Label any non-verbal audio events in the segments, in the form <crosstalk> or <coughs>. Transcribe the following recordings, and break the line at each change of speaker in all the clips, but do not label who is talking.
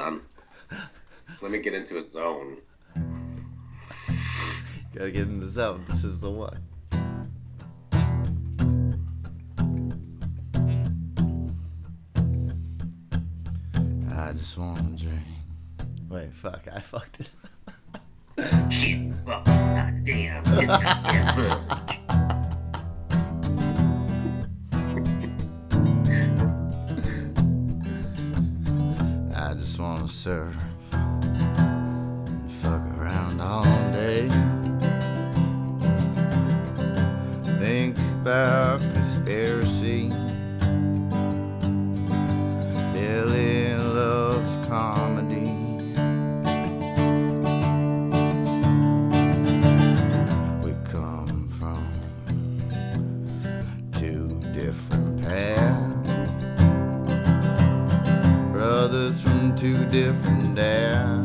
son. Let me get into a zone.
Gotta get in the zone. This is the one. I just wanna drink. Wait, fuck, I fucked it.
Shit, fuck, goddamn, goddamn, <laughs>
wanna surf and fuck around all two different dads.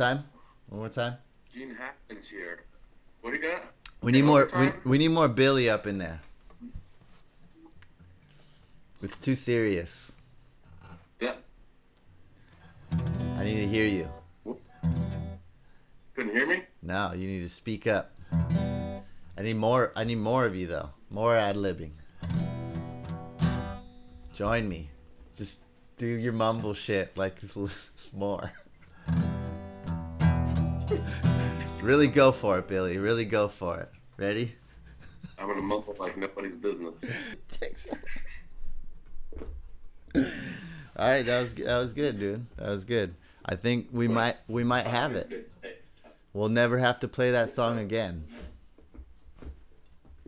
Time. One more time.
Gene Hackman's here. What do you got?
We need more. We, we need more Billy up in there. It's too serious.
Yeah.
I need to hear you.
Couldn't hear me?
No, you need to speak up. I need more. I need more of you though. More ad libbing. Join me. Just do your mumble shit like <laughs> more. Really go for it, Billy. Really go for it. Ready?
I'm gonna mumble like nobody's business.
All right, that was that was good, dude. That was good. I think we might we might have it. We'll never have to play that song again.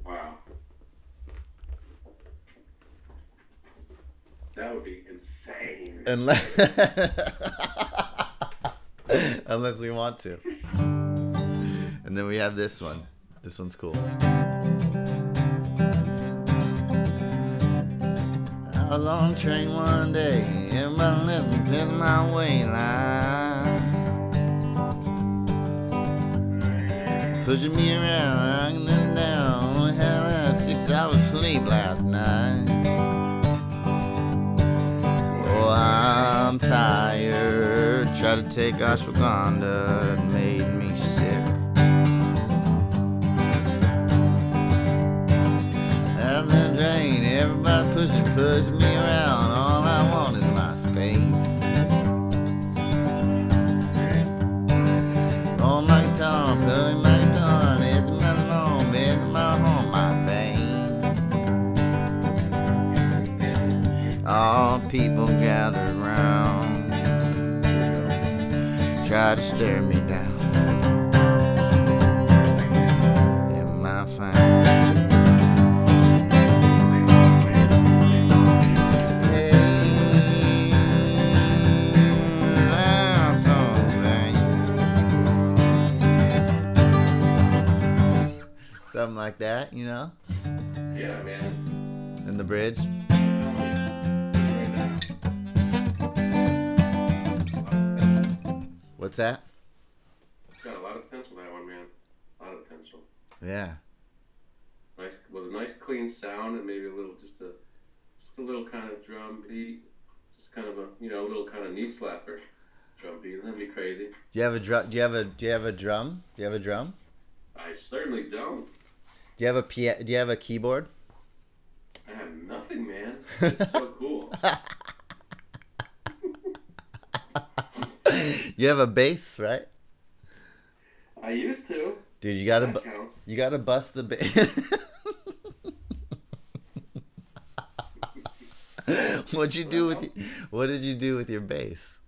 Wow. That would be insane.
Unless <laughs> unless we want to. And then we have this one. This one's cool. On the train one day, everybody my way line. Pushing me around, knocking them down. Had uh, six hours sleep last night. I'm tired. Try to take ashwagandha, it made try to stare me down. In my fine. Something like that, you know,
Yeah, man.
in the bridge. What's that?
Got a lot of potential that one, man. A lot of potential.
Yeah.
Nice with a nice clean sound and maybe a little just a just a little kind of drum beat. Just kind of a you know, a little kind of knee slapper drum beat. That'd be crazy.
Do you have a drum? Do you have a Do you have a drum? Do you have a drum?
I certainly don't.
Do you have a pia- Do you have a keyboard?
I have nothing, man. <laughs> It's so cool. <laughs>
you have a bass, right?
I used to.
Dude, you gotta bu- you gotta bust the bass. <laughs> What'd you do with y- what did you do with your bass?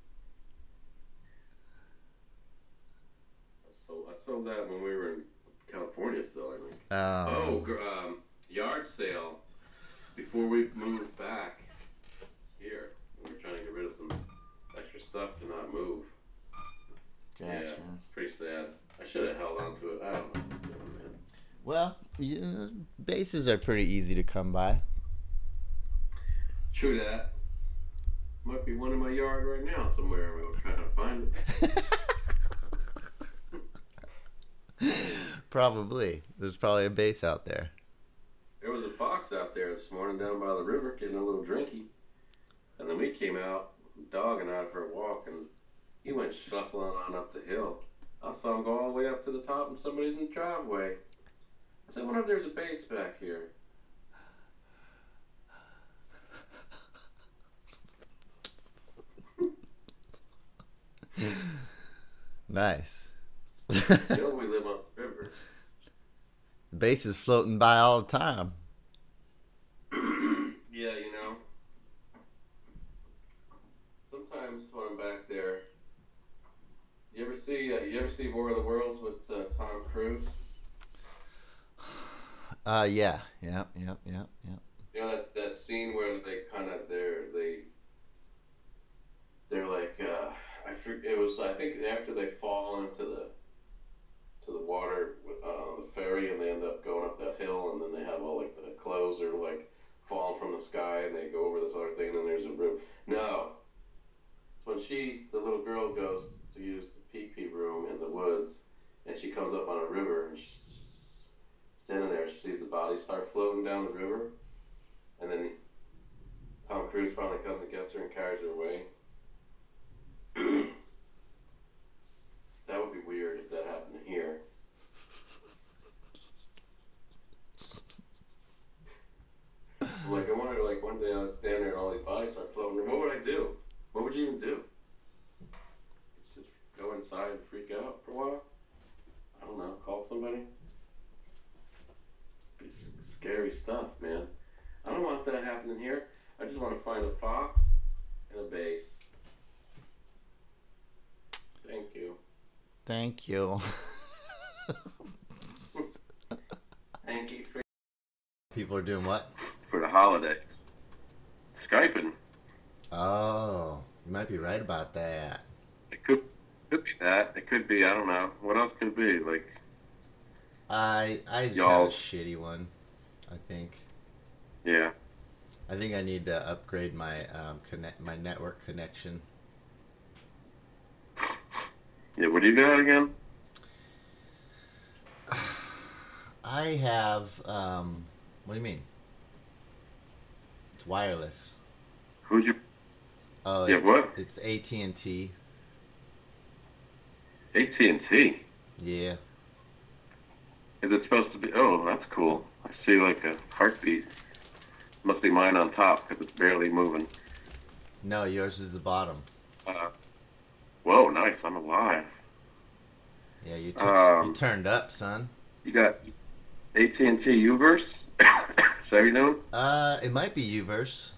So I sold that when we were in California still, I think.
Um,
Oh, um, yard sale before we moved back here. We were trying to get rid of some extra stuff to not move. Yeah, pretty sad. I should have held on to it. I don't know what's going on, man.
Well, yeah, uh, basses are pretty easy to come by.
True that. Might be one in my yard right now somewhere. We're trying to find it. <laughs>
probably. There's probably a base out there.
There was a fox out there this morning down by the river getting a little drinky. And then we came out, dog and I, for a walk, and he went shuffling on up the hill. I saw him go all the way up to the top, and somebody's in the driveway. I said, I wonder if there's a base back here.
Nice.
You know, we live on the river.
bass is floating by all the time.
yeah, you know. Sometimes when I'm back there, you ever see uh, you ever see War of the Worlds with uh, Tom Cruise? <sighs>
Uh, yeah, yeah, yeah, yeah, yeah.
You know that, that scene where they kind of they're they they're like uh, I it was I think after they fall into the to the water uh, the ferry and they end up going up that hill and then they have all like the clothes are like falling from the sky and they go over this other thing and then there's a room. No, it's when she the little girl goes to use the pee pee room in the woods and she comes up on a river and she's standing there. She sees the body start floating down the river. And then Tom Cruise finally comes and gets her and carries her away. that would be weird if that happened here. I'm like, I wonder, like, one day I'd stand there and all these bodies start floating. What would I do? What would you even do? Just go inside and freak out for a while? I don't know. Call somebody? Be s- scary stuff, man. I don't want that happening here. I just want to find a fox and a bass. Thank you.
Thank you. <laughs>
Thank you for,
People are doing what?
for the holiday. Skyping.
Oh, you might be right about that.
It could could be that. It could be. I don't know. What else could it be? Like
I I just
Y'all-
have a shitty one. I think.
yeah.
I think I need to upgrade my um, connect my network connection.
Yeah. What do you got again? <sighs>
I have um, what do you mean? It's wireless.
Who's your
Oh,
Yeah,
it's,
what?
It's AT and T.
AT and T?
Yeah.
Is it supposed to be? Oh, that's cool. I see like a heartbeat. Must be mine on top because it's barely moving.
No, yours is the bottom.
Uh, whoa, nice. I'm alive.
Yeah, you, you
Um,
turned up, son.
You got AT and T Uverse. <coughs> Is that what you're?
Uh, it might be Uverse.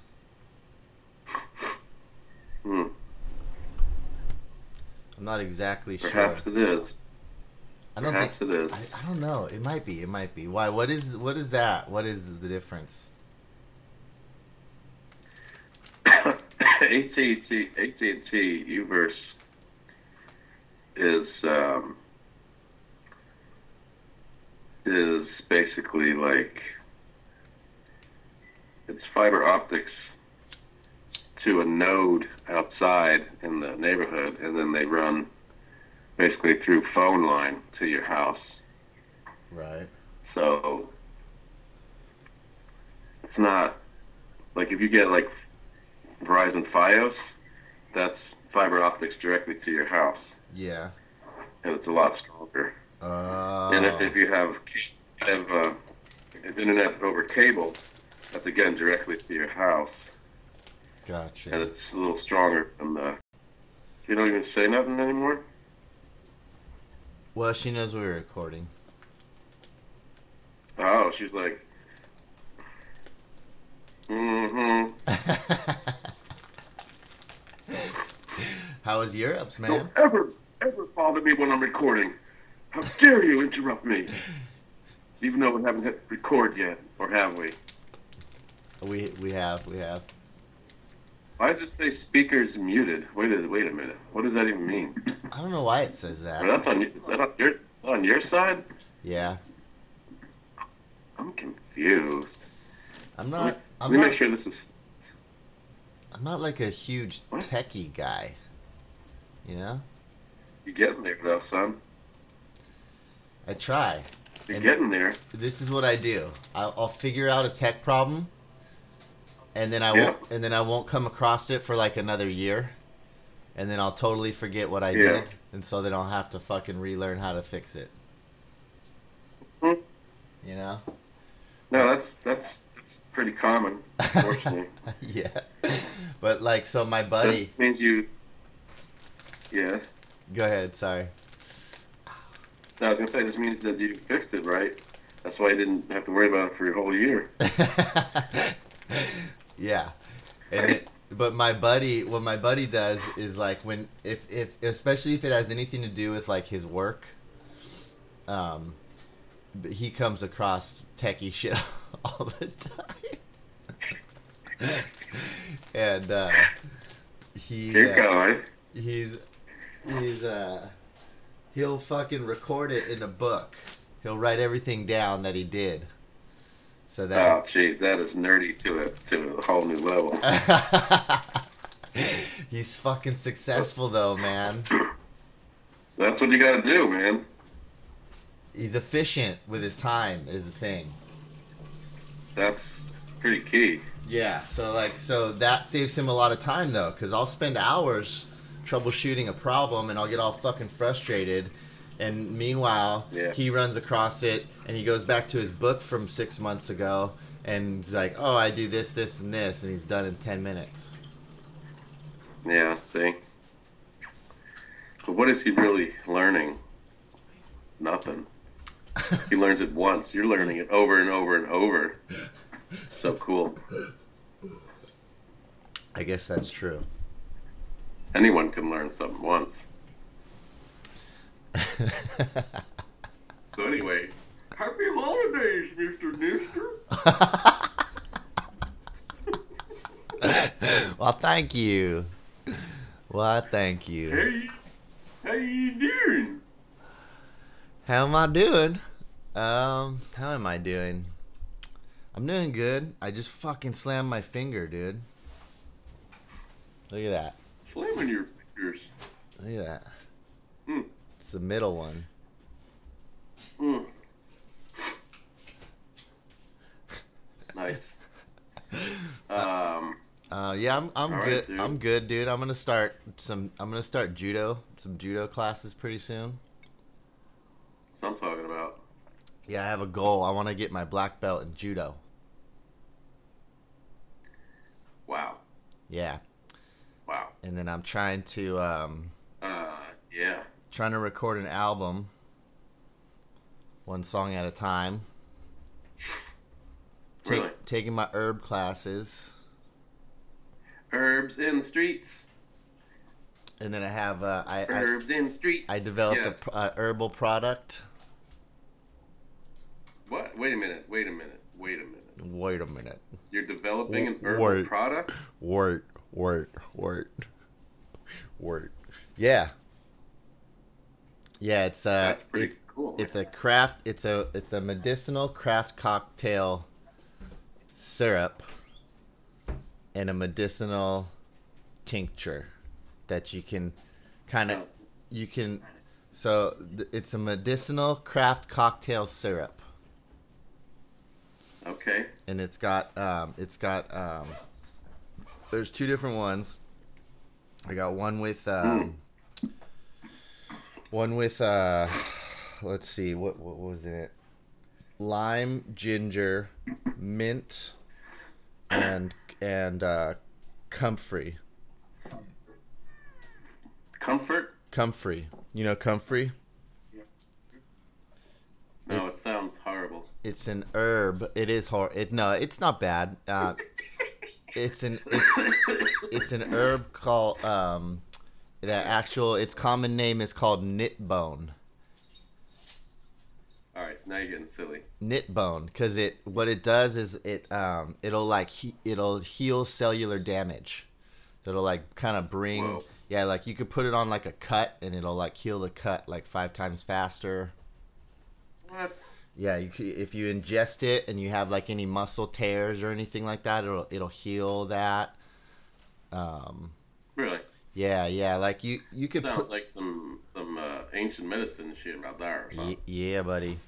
Hmm.
I'm not exactly sure.
Perhaps it is.
I don't think.
It is.
I, I don't know. It might be. It might be. Why? What is? What is that? What is the difference? <coughs>
AT&T, AT&T Uverse is um, is basically like it's fiber optics to a node outside in the neighborhood, and then they run basically through phone line to your house.
Right.
So it's not like if you get like Verizon FiOS, that's fiber optics directly to your house,
Yeah.
and it's a lot stronger.
Uh.
And if, if you have have uh, internet over cable. That's again directly to your house,
Gotcha.
and it's a little stronger than the. You don't even say nothing anymore.
Well, she knows we're recording.
Oh, she's like. Mm-hmm. <laughs>
How was Europe's, man?
Don't ever, ever bother me when I'm recording. How dare you interrupt me? Even though we haven't hit record yet, or have we?
We we have we have.
Why does it say speakers muted? Wait a wait a minute. What does that even mean?
I don't know why it says
Well,
that.
that's on is that on your on your side?
Yeah,
I'm confused.
I'm
Let me,
not. I'm
let me
not.
make sure this is.
I'm not like a huge
What?
techie guy. You know,
You're getting there, though, son.
I try.
You're
And-
getting there.
This is what I do. I'll, I'll figure out a tech problem, and then I
Yeah.
won't. And then I won't come across it for like another year, and then I'll totally forget what I
Yeah.
did, and so then I'll have to fucking relearn how to fix it.
Hmm.
You know.
No, that's that's, that's pretty common, unfortunately. <laughs>
yeah. But like, so my buddy.
That means you. Yeah.
Go ahead. Sorry.
No, I was gonna say this means that you fixed it right. That's why you didn't have to worry about it for your whole year. <laughs>
yeah. And it, but my buddy, what my buddy does is like when if if especially if it has anything to do with like his work, um, he comes across techie shit <laughs> all the time, <laughs> and uh, he uh, he's he's uh he'll fucking record it in a book. He'll write everything down that he did. So that
Oh, jeez, that is nerdy to a to a whole new level. <laughs>
He's fucking successful though, man. <coughs>
That's what you gotta do, man.
He's efficient with his time is the thing.
That's pretty key.
Yeah, so like so that saves him a lot of time though cuz I'll spend hours troubleshooting a problem and I'll get all fucking frustrated and meanwhile
Yeah.
he runs across it and he goes back to his book from 6 months ago and he's like, "Oh, I do this, this and this." And he's done in 10 minutes.
Yeah, see. But what is he really learning? Nothing. <laughs> He learns it once. You're learning it over and over and over. So cool.
I guess that's true.
Anyone can learn something once. <laughs> So anyway, happy holidays, Mr. Nister. <laughs>
well, thank you. Well, thank you.
Hey, how you doing?
How am I doing? Um, how am I doing? I'm doing good. I just fucking slammed my finger, dude. Look at that.
Slamming your fingers.
Look at that.
Hmm.
It's the middle one.
Mm. Nice. <laughs> Um,
Uh, yeah, I'm I'm good.
dude.
I'm good, dude. I'm gonna start some. I'm gonna start judo, some judo classes pretty soon.
that's what I'm talking about.
Yeah, I have a goal. I want to get my black belt in judo.
Wow.
Yeah,
Wow.
and then I'm trying to um,
Uh, yeah.
trying to record an album, one song at a time. Take,
Really?
Taking my herb classes,
Herbs in the streets.
and then I have uh, I, I
Herbs in the streets.
I developed
Yeah.
a uh, herbal product.
What? Wait a minute. Wait a minute. Wait a minute.
Wait a minute.
You're developing an herbal
wait.
product?
Wait, wait, wait, wait. Yeah. Yeah, it's uh,
That's pretty
it's,
cool.
it's a craft. It's a it's a medicinal craft cocktail syrup and a medicinal tincture that you can kind of you can so th- it's a medicinal craft cocktail syrup
Okay.
and it's got um it's got um there's two different ones i got one with um one with uh let's see what what was in it lime, ginger, mint, and and uh, comfrey.
Comfort?
Comfrey. You know comfrey? Yeah.
No, it sounds horrible.
It's an herb. It is hor. It no, it's not bad. Uh, it's an it's it's an herb called um, the actual its common name is called knitbone.
All right, so now you're getting silly.
Knitbone, because it what it does is it um it'll like he, it'll heal cellular damage. So it'll like kind of bring
Whoa.
yeah like you could put it on like a cut and it'll like heal the cut like five times faster.
What?
Yeah, you if you ingest it and you have like any muscle tears or anything like that, it'll it'll heal that. Um,
Really?
yeah, yeah, like you you could
Sounds
put
like some some uh, ancient medicine shit right there or something.
Ye- yeah, buddy.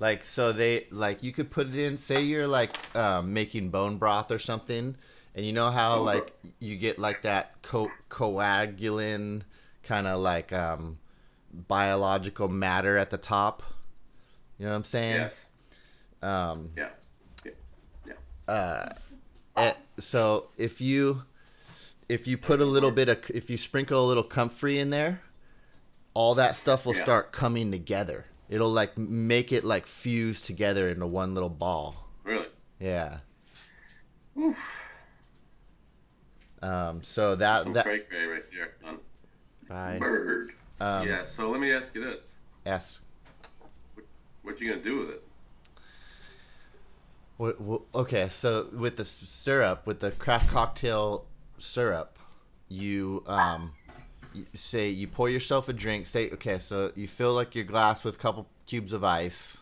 Like so they like you could put it in. Say you're like um, making bone broth or something, and you know how
Bone
like you get like that co- coagulin kind of like um, biological matter at the top. You know what I'm saying?
Yes.
Um,
Yeah.
uh, eh, so if you if you put a little bit of if you sprinkle a little comfrey in there, all that stuff will
Yeah.
start coming together. It'll like make it like fuse together into one little ball.
Really?
Yeah.
Oof.
Um. So that
Some
that.
right there, son.
Bye.
Bird.
Um,
yeah. So let me ask you this:
Yes.
What you gonna do with it?
What, what, okay, so with the syrup, with the craft cocktail syrup, you um, you say you pour yourself a drink. Say okay, so you fill like your glass with a couple cubes of ice,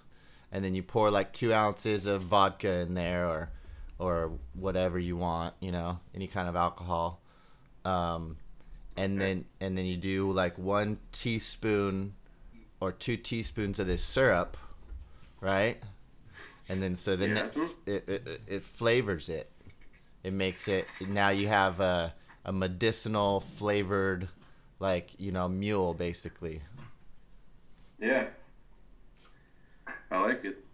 and then you pour like two ounces of vodka in there, or or whatever you want, you know, any kind of alcohol. Um, and then and then you do like one teaspoon or two teaspoons of this syrup, right? And then so then
Yes.
it, it, it, it flavors it. It makes it now you have a, a medicinal flavored like, you know, mule basically.
Yeah. I like it.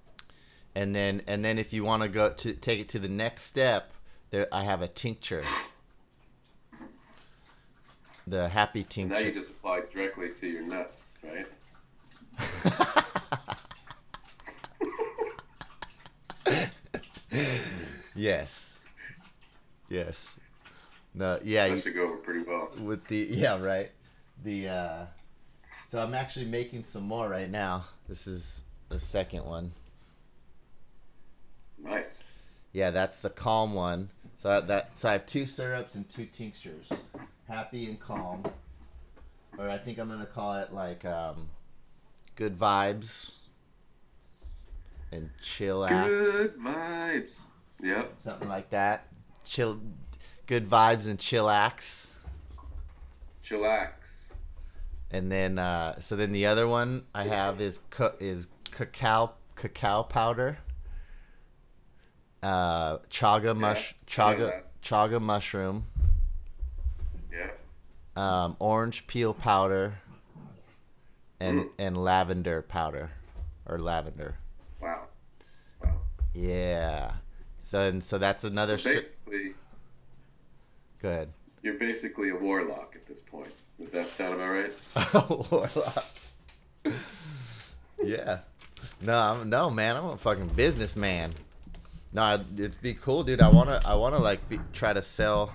And then and then if you want to go to take it to the next step, there I have a tincture. The happy
And now you just apply it directly to your nuts, right? <laughs>
yes. Yes. No, yeah,
That should go over pretty well.
with the yeah right the uh so i'm actually making some more right now this is the second one
Nice.
yeah that's the calm one so that, that so i have two syrups and two tinctures happy and calm or i think i'm gonna call it like um good vibes and chillax
Good vibes. Yep.
something like that chill good vibes and chillax
Chillax.
And then, uh, so then the other one I have is is cacao cacao powder, uh, chaga mush
Yeah,
chaga chaga mushroom,
Yeah.
um, orange peel powder, and
Mm.
and lavender powder, or lavender.
Wow. Wow.
Yeah. So and so that's another.
So basically,
Good.
you're basically a warlock at this point. Does that sound about right? <laughs>
Warlock. yeah. No, I'm, no, man. I'm a fucking businessman. No, I'd- it'd be cool, dude. I wanna, I wanna like be, try to sell.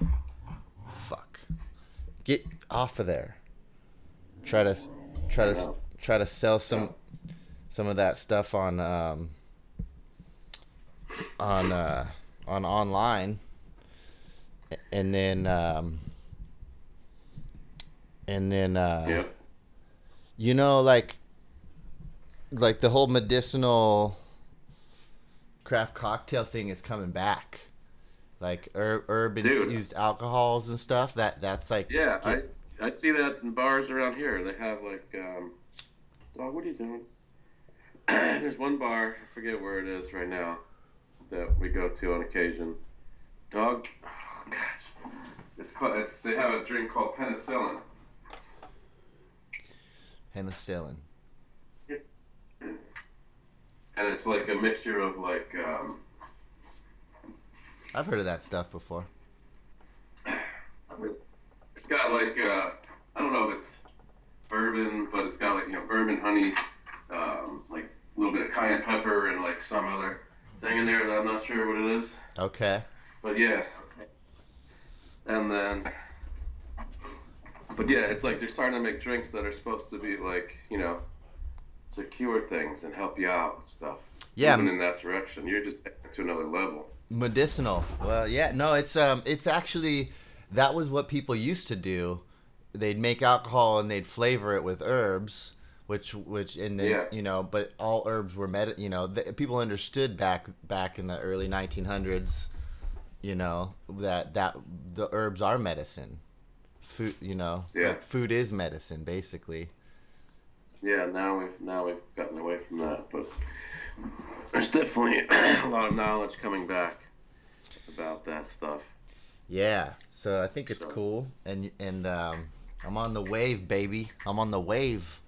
Fuck. Get off of there. Try to, try to, try to sell some, some of that stuff on, um, on, uh, on online, and then, um, and then, uh,
yeah.
you know like like the whole medicinal craft cocktail thing is coming back like herb, herb infused alcohols and stuff that that's like
Yeah, I, I see that in bars around here. They have like, um, oh, what are you doing? <clears throat> There's one bar, I forget where it is right now, that we go to on occasion. Dog, oh, gosh, it's called. It's, they have a drink called penicillin.
penicillin
and it's like a mixture of like um,
I've heard of that stuff before.
it's got like uh, I don't know if it's bourbon, but it's got like you know bourbon, honey, um, like a little bit of cayenne pepper, and like some other thing in there that I'm not sure what it is.
Okay.
But yeah, and then, but yeah, it's like they're starting to make drinks that are supposed to be like you know to cure things and help you out and stuff.
Yeah.
Moving in that direction, you're just to another level.
Medicinal. Well, yeah, no, it's um, it's actually that was what people used to do. They'd make alcohol and they'd flavor it with herbs, which which and then
Yeah.
you know, but all herbs were med. You know, th- people understood back back in the early 1900s. You know that that the herbs are medicine. Food, you know,
Yeah.
like food is medicine, basically.
Yeah, now we've now we've gotten away from that, but there's definitely <clears throat> a lot of knowledge coming back about that stuff.
Yeah, so I think it's
So-
cool, and and um, I'm on the wave, baby. I'm on the wave.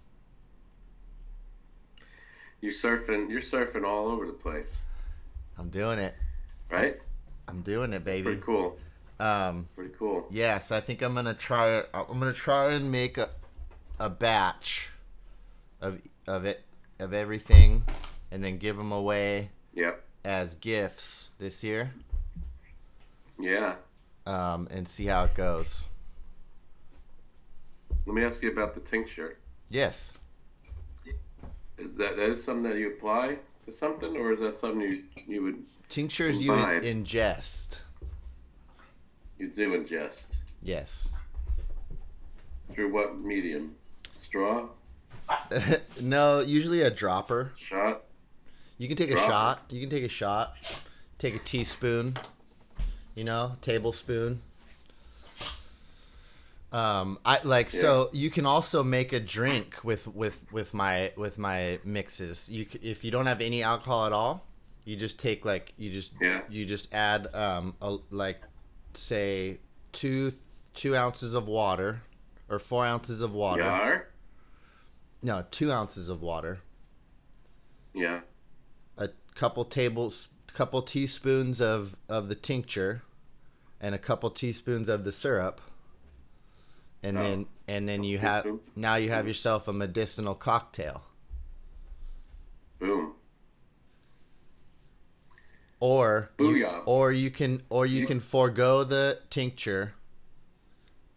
You surfing, you're surfing all over the place,
I'm doing it.
right?
I'm doing it, baby.
Pretty cool.
Um,
Pretty cool.
yeah, so I think I'm gonna try. I'm gonna try and make a a batch of of it of everything, and then give them away
Yep.
as gifts this year,
Yeah.
um, and see how it goes.
Let me ask you about the tincture.
Yes.
Is that that is something that you apply to something, or is that something you you would
Tinctures you
Imbibe.
ingest.
you do ingest
Yes.
through what medium? Straw, <laughs>
no, usually a dropper.
shot.
You can take a shot. You can take a shot. Take a teaspoon. You know, tablespoon. Um, I like so you can also make a drink with with with my with my mixes. You if you don't have any alcohol at all, you just take like you just
Yeah.
you just add um a, like say two two ounces of water or four ounces of water. No, two ounces of water.
Yeah.
a couple tables couple teaspoons of of the tincture and a couple teaspoons of the syrup and
Oh.
then and then you have now you have mm. yourself a medicinal cocktail.
Boom.
or you, or you can or you
You-
can forego the tincture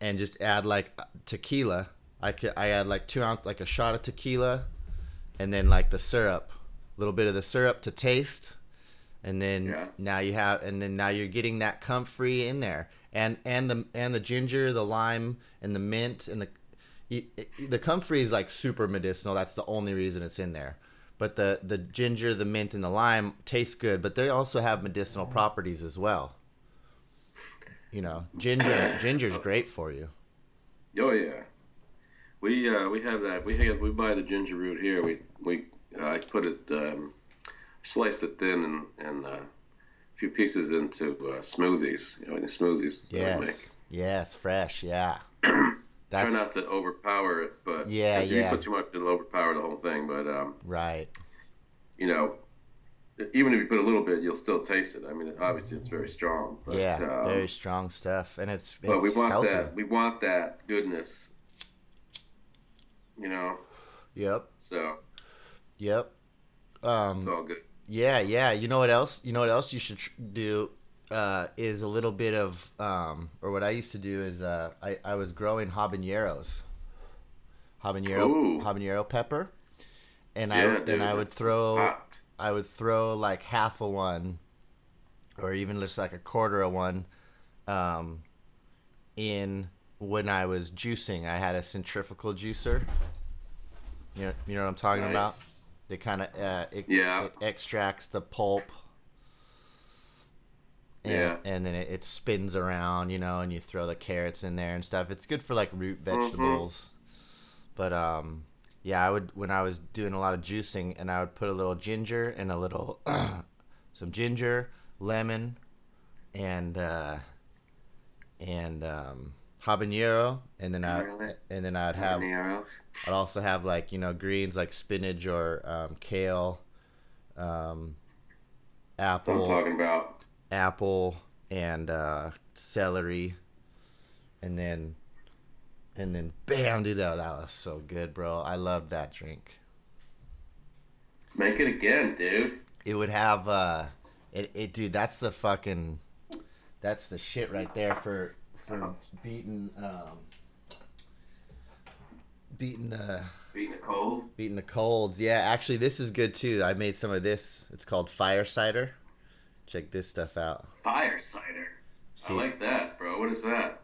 and just add like uh, tequila. I could i add like two ounce like a shot of tequila and then like the syrup. A little bit of the syrup to taste. And then
Yeah.
now you have and then now you're getting that comfrey in there and and the and the ginger the lime and the mint and the the comfrey is like super medicinal that's the only reason it's in there but the the ginger the mint and the lime taste good but they also have medicinal properties as well you know ginger <coughs> ginger's great for you
Oh yeah. We uh, we have that. We have, we buy the ginger root here. We we uh, I put it um, slice it thin and and uh, few pieces into uh, smoothies. You know, any smoothies that I make.
yes yes fresh yeah <clears throat>
Try
that's
not to overpower it, but
Yeah,
if
yeah.
you put too much, it'll overpower the whole thing. But um,
right
you know, even if you put a little bit, you'll still taste it. I mean, obviously it's very strong. But,
yeah
um,
very strong stuff and it's,
but we want
healthy.
that. We want that goodness. You know,
yep
so
yep um
it's all good.
Yeah, yeah. You know what else? You know what else you should tr- do uh, is a little bit of, um, or what I used to do is uh, I I was growing habaneros, habanero
Ooh.
habanero pepper, and
Yeah,
I
dude,
and I would throw
hot.
I would throw like half a one, or even just like a quarter of one, um, in when I was juicing. I had a centrifugal juicer. You know, you know what I'm talking
Nice.
about. They kind of uh, it,
Yeah.
it extracts the pulp. And,
Yeah.
and then it, it spins around, you know, and you throw the carrots in there and stuff. It's good for like root
Mm-hmm.
vegetables. But um, yeah, I would when I was doing a lot of juicing, and I would put a little ginger and a little <clears throat> some ginger, lemon, and uh, and um, habanero, and then I
Really?
and then I'd have
Habaneros.
I'd also have like you know greens like spinach or um, kale, um,
what I'm
apple,
talking about.
apple, and uh, celery, and then and then bam, dude, that, that was so good, bro. I loved that drink.
Make it again, dude.
It would have uh, it, it, dude. That's the fucking, that's the shit right there for for beating um, beating the.
Beating the cold.
Beating the colds. Yeah, actually, this is good too. I made some of this. It's called fire cider. Check this stuff out.
Fire cider.
See,
I like that, bro. What is that?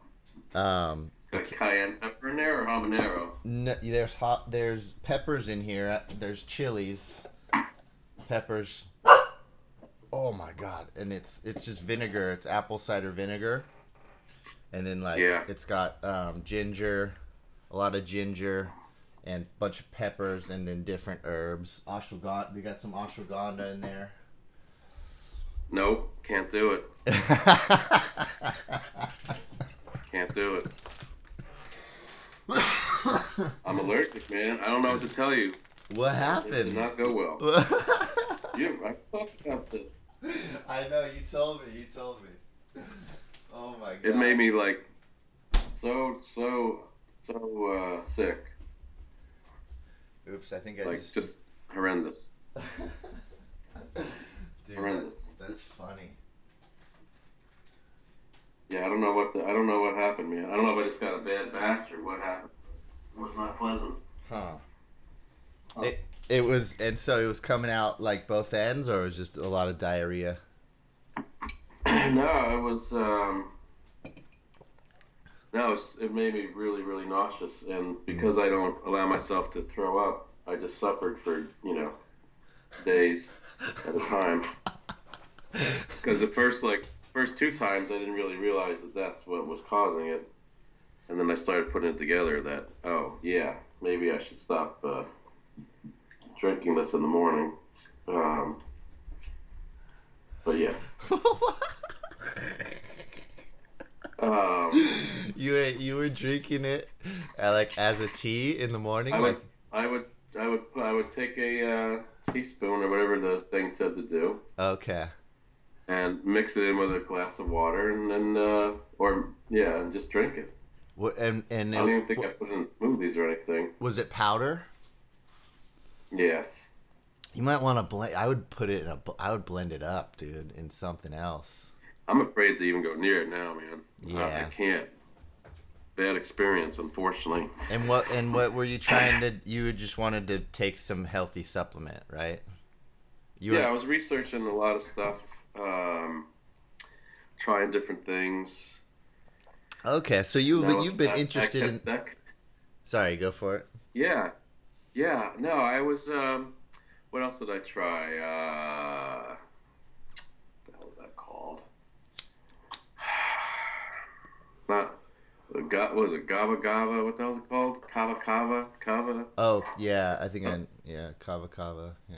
um,
Got cayenne pepper in there or habanero?
no, there's hot. There's peppers in here. Uh, There's chilies, peppers. Oh my god! And it's it's just vinegar. It's apple cider vinegar, and then like
Yeah.
it's got um, ginger, a lot of ginger, and a bunch of peppers, and then different herbs. Ashwagandha. We got some ashwagandha in there.
Nope, can't do it. <laughs> Can't do it. I'm allergic, man. I don't know what to tell you.
what
It did
happened?
not go well. <laughs> You, I talked about this.
I know you told me. You told me. Oh my god.
It made me like so so so uh, sick.
Oops, I think I
Like
just.
just horrendous. <laughs>
Dude, that,
horrendous.
that's funny.
Yeah, I don't know what the, I don't know what happened, man. I don't know if I just got a bad batch or what happened. It was not pleasant.
Huh.
Huh.
It, it was, and so it was coming out like both ends, or it was just a lot of diarrhea.
No, it was. Um, no, it made me really, really nauseous, and because I don't allow myself to throw up, I just suffered for you know days at a time. <laughs> Because the first like first two times, I didn't really realize that that's what was causing it, and then I started putting it together that oh yeah, maybe I should stop uh, drinking this in the morning. Um, but yeah. <laughs> <laughs> Um, <laughs>
you you were drinking it, uh, like as a tea in the morning,
I would,
like
I would, I would, I would take a uh, teaspoon or whatever the thing said to do,
okay.
and mix it in with a glass of water, and then, uh, or yeah, and just drink it.
What and and
I don't even
it,
think I put it in smoothies or anything.
was it powder?
Yes.
You might want to blend. I would put it in a. I would blend it up, dude, in something else.
I'm afraid to even go near it now, man. I- I, can't. Bad experience, unfortunately.
And what and what were you trying to? <laughs> You just wanted to take some healthy supplement, right? You
yeah, I was researching a lot of stuff, um, trying different things.
okay. So you
Now,
you've been
that- that
interested
could-
in.
that
Sorry, go for it.
Yeah, yeah. No, I was. Um, what else did I try? Uh, what the hell is that called? Not. The was it Gava Gava? What the hell is it called? Kava Kava Kava.
Oh yeah, I think I yeah kava kava yeah.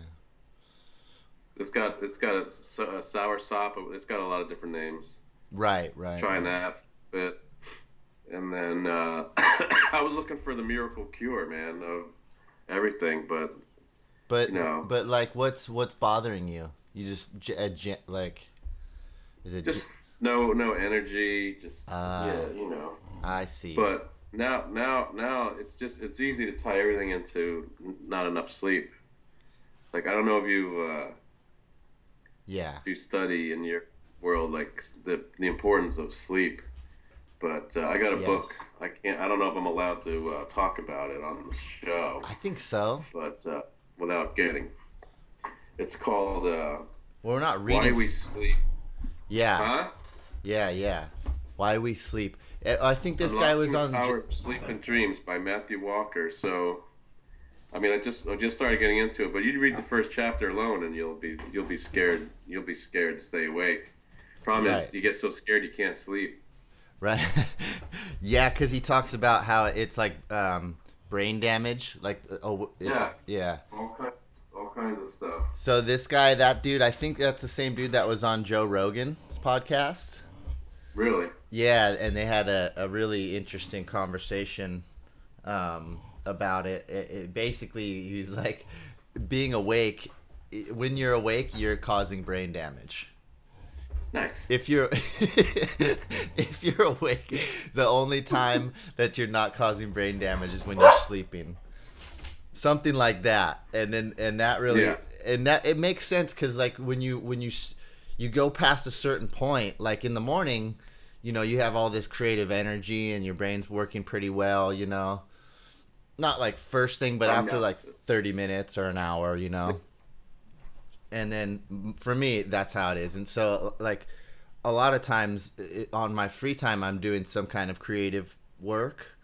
It's got it's got a, a sour sop. It's got a lot of different names.
Right, right.
Trying
right.
that bit, and then uh, <coughs> I was looking for the miracle cure, man, of everything, but
But
you know.
but like, what's what's bothering you? You just j- j- like, is it? j-
just no no energy. Just
Ah.
yeah, you know.
I see.
But now, now, now, it's just it's easy to tie everything into not enough sleep. Like I don't know if you uh,
yeah.
if you study in your world like the the importance of sleep, but uh, I got a book. I can't. I don't know if I'm allowed to uh, talk about it on the show,
I think so.
but uh, without getting, it's called uh,
Well, we're not reading "Why.
We Sleep."
yeah,
Huh?
Yeah, yeah. Why we sleep. I I think this guy was on.
the Power of Sleep and Dreams by Matthew Walker. So, I mean, I just I just started getting into it, but you read the first chapter alone, and you'll be you'll be scared. You'll be scared to stay awake. Problem
Right.
is, you get so scared you can't sleep.
Right. <laughs> yeah, because he talks about how it's like um, brain damage. Like, uh, oh, it's,
Yeah.
yeah.
All kinds, all kinds of stuff.
So this guy, that dude, I think that's the same dude that was on Joe Rogan's podcast.
Really?
Yeah, and they had a, a really interesting conversation um, about it. It, it. Basically, he's like, being awake when you're awake, you're causing brain damage.
Nice.
If you're <laughs> if you're awake, the only time that you're not causing brain damage is when you're sleeping. Something like that, and then and that really
Yeah.
and that it makes sense because like when you when you you go past a certain point, like in the morning, you know you have all this creative energy and your brain's working pretty well, you know. Not like first thing, but
Um,
after like thirty minutes or an hour, you know. And then for me that's how it is. And so like a lot of times i on my free time i'm doing some kind of creative work.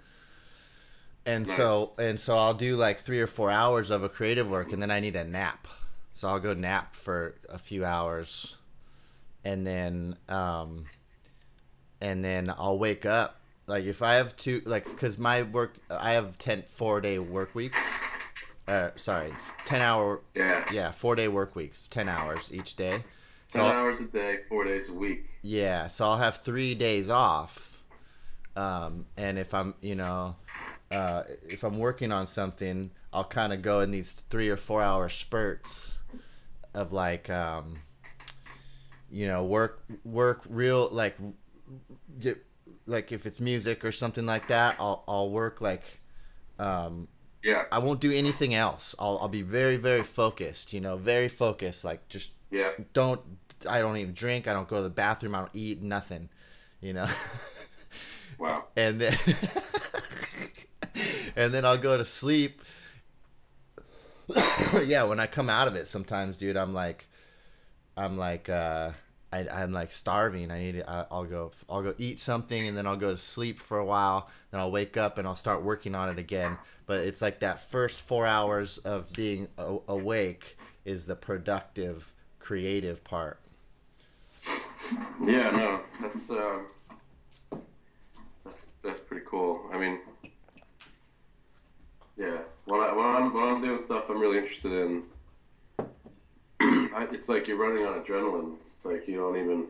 And so and so i'll do like three or four hours of a creative work and then i need a nap. So i'll go nap for a few hours. And then um and then i'll wake up like if i have two like because my work i have ten four day work weeks uh sorry 10 hour
Yeah.
yeah, four day work weeks, ten hours each day. So
Ten
I'll-
hours a day, four days a week.
yeah, so I'll have three days off. Um, and if I'm, you know, uh, if I'm working on something, I'll kind of go in these three or four hour spurts of like, um, you know, work, work real, like, get, like if it's music or something like that, I'll, I'll work like, um,
Yeah.
I won't do anything else. I'll, I'll be very, very focused, you know, very focused. Like, just
Yeah.
don't, I don't even drink. I don't go to the bathroom. I don't eat nothing, you know? <laughs>
Wow.
and then, <laughs> and then I'll go to sleep. <coughs> yeah, when I come out of it, sometimes, dude, I'm like, I'm like, uh, I, I'm like starving. I need to, I'll go, I'll go eat something and then I'll go to sleep for a while. Then I'll wake up and I'll start working on it again. But it's like that first four hours of being a- awake is the productive, creative part.
Yeah, no, that's um, that's that's pretty cool. I mean, yeah, when I when I'm when I'm doing stuff I'm really interested in, it's like you're running on adrenaline. It's like you don't even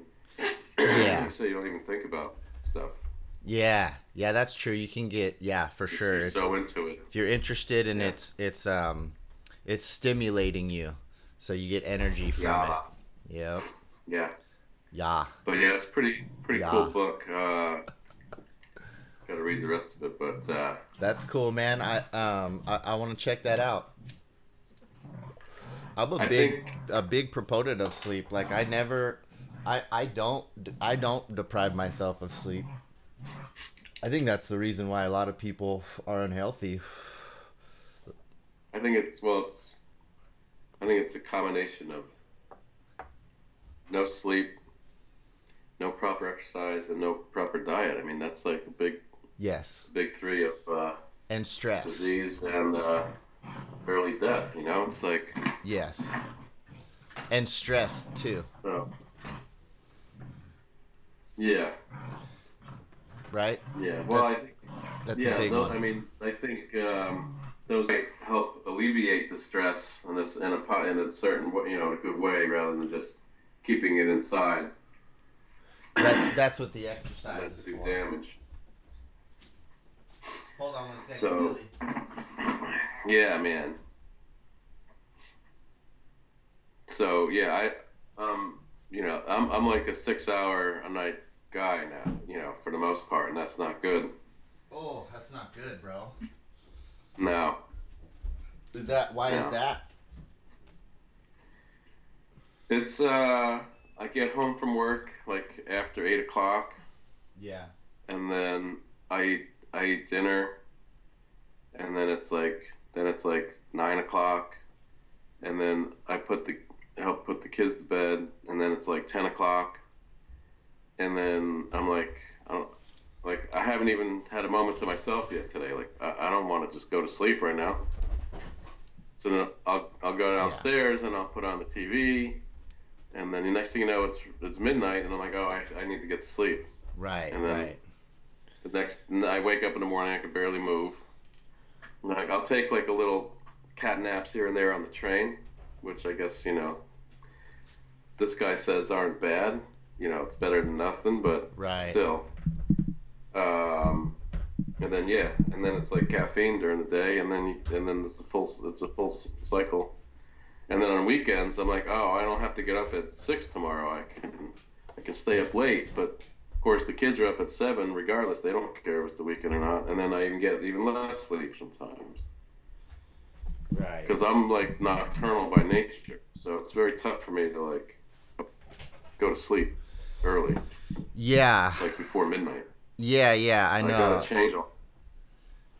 Yeah. <coughs>
so you don't even think about stuff.
Yeah, yeah, that's true. You can get, yeah, for sure.
You're
If,
so into it.
if you're interested and
Yeah.
it's, it's, um, it's stimulating you, so you get energy from
Yeah,
it. Yep.
yeah.
Yeah.
But yeah, it's pretty pretty
Yeah.
cool book. Uh, Got to read the rest of it, but uh,
That's cool, man. I um I, I want to check that out. I'm a
I
big
think-
a big proponent of sleep. Like I never I I don't I don't deprive myself of sleep. I think that's the reason why a lot of people are unhealthy.
I think it's well, it's I think it's a combination of no sleep, no proper exercise, and no proper diet. I mean, that's like a big
Yes.
big three of uh,
And stress.
disease and uh, early death. You know, it's like
Yes. And stress too,
so. Yeah,
right?
yeah. Well, I
That's-
think
That's
yeah,
a big
tho-
one.
I mean, I think um, those might help alleviate the stress in this in a in a certain you know a good way rather than just keeping it inside
That's that's what the exercise is
do
for.
damage.
Hold on one second,
So-
Billy.
Yeah, man. So yeah, I um you know I'm I'm like a six hour a night guy now. You know for the most part, and that's not good.
Oh, that's not good, bro.
No.
Is that why
Yeah.
is that?
It's uh I get home from work like after eight o'clock.
Yeah.
and then I eat, I eat dinner, and then it's like then it's like nine o'clock, and then I put the help put the kids to bed, and then it's like ten o'clock, and then I'm like I don't like I haven't even had a moment to myself yet today. Like I, I don't want to just go to sleep right now. So then I'll I'll go downstairs and I'll put on the TV, and then the next thing you know it's it's midnight, and I'm like oh I, I need to get to sleep.
Right,
And then-
right.
The next, I wake up in the morning, I can barely move. Like I'll take like a little cat naps here and there on the train, which I guess you know. This guy says aren't bad. You know, it's better than nothing, but
Right.
still. Um, and then yeah, and then it's like caffeine during the day, and then you, and then it's a full it's a full cycle. And then on weekends, I'm like, oh, I don't have to get up at six tomorrow. I can, I can stay up late. But course, the kids are up at seven, regardless. They don't care if it's the weekend or not. And then I even get even less sleep sometimes
Right.
because I'm like nocturnal by nature. So it's very tough for me to like go to sleep early,
Yeah.
like before midnight.
Yeah, yeah, I
I
know.
gotta change. Gotta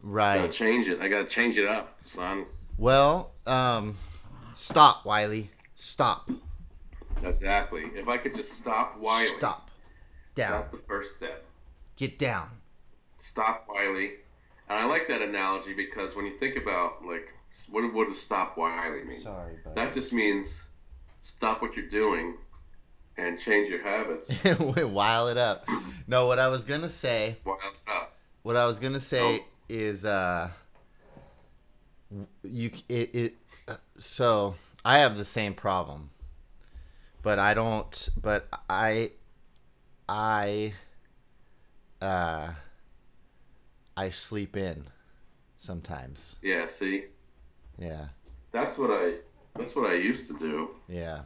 Right.
change it. I gotta change it up, son.
Well, um stop, Wiley. Stop.
Exactly. If I could just stop Wiley.
Stop. Down.
That's the first step.
Get down.
Stop Wiley. And I like that analogy because when you think about like what what does stop Wiley mean?
Sorry,
That just means stop what you're doing and change your habits. <laughs>
While it up. No, what I was gonna say what I was gonna say is uh you it, it uh, so I have the same problem but I don't but I I uh I sleep in sometimes
Yeah, see?
yeah
That's what I that's what I used to do.
yeah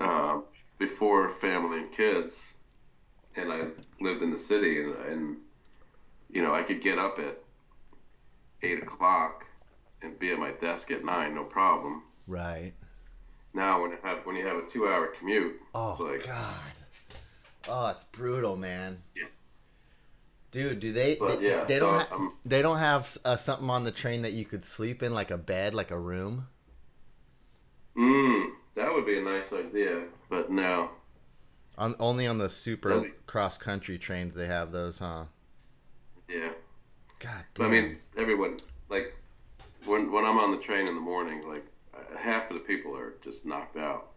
uh, before family and kids, and I lived in the city, and, and you know I could get up at eight o'clock and be at my desk at nine, no problem.
right
Now when you have when you have a two-hour commute,
oh
it's like
god oh it's brutal man
Yeah.
dude do they
But
they,
yeah,
they don't ha- they don't have uh, something on the train that you could sleep in like a bed like a room
mm, that would be a nice idea, but no.
On only on the super
Really?
cross country trains they have those, huh?
Yeah,
God damn.
I mean everyone like when when I'm on the train in the morning, like uh, half of the people are just knocked out.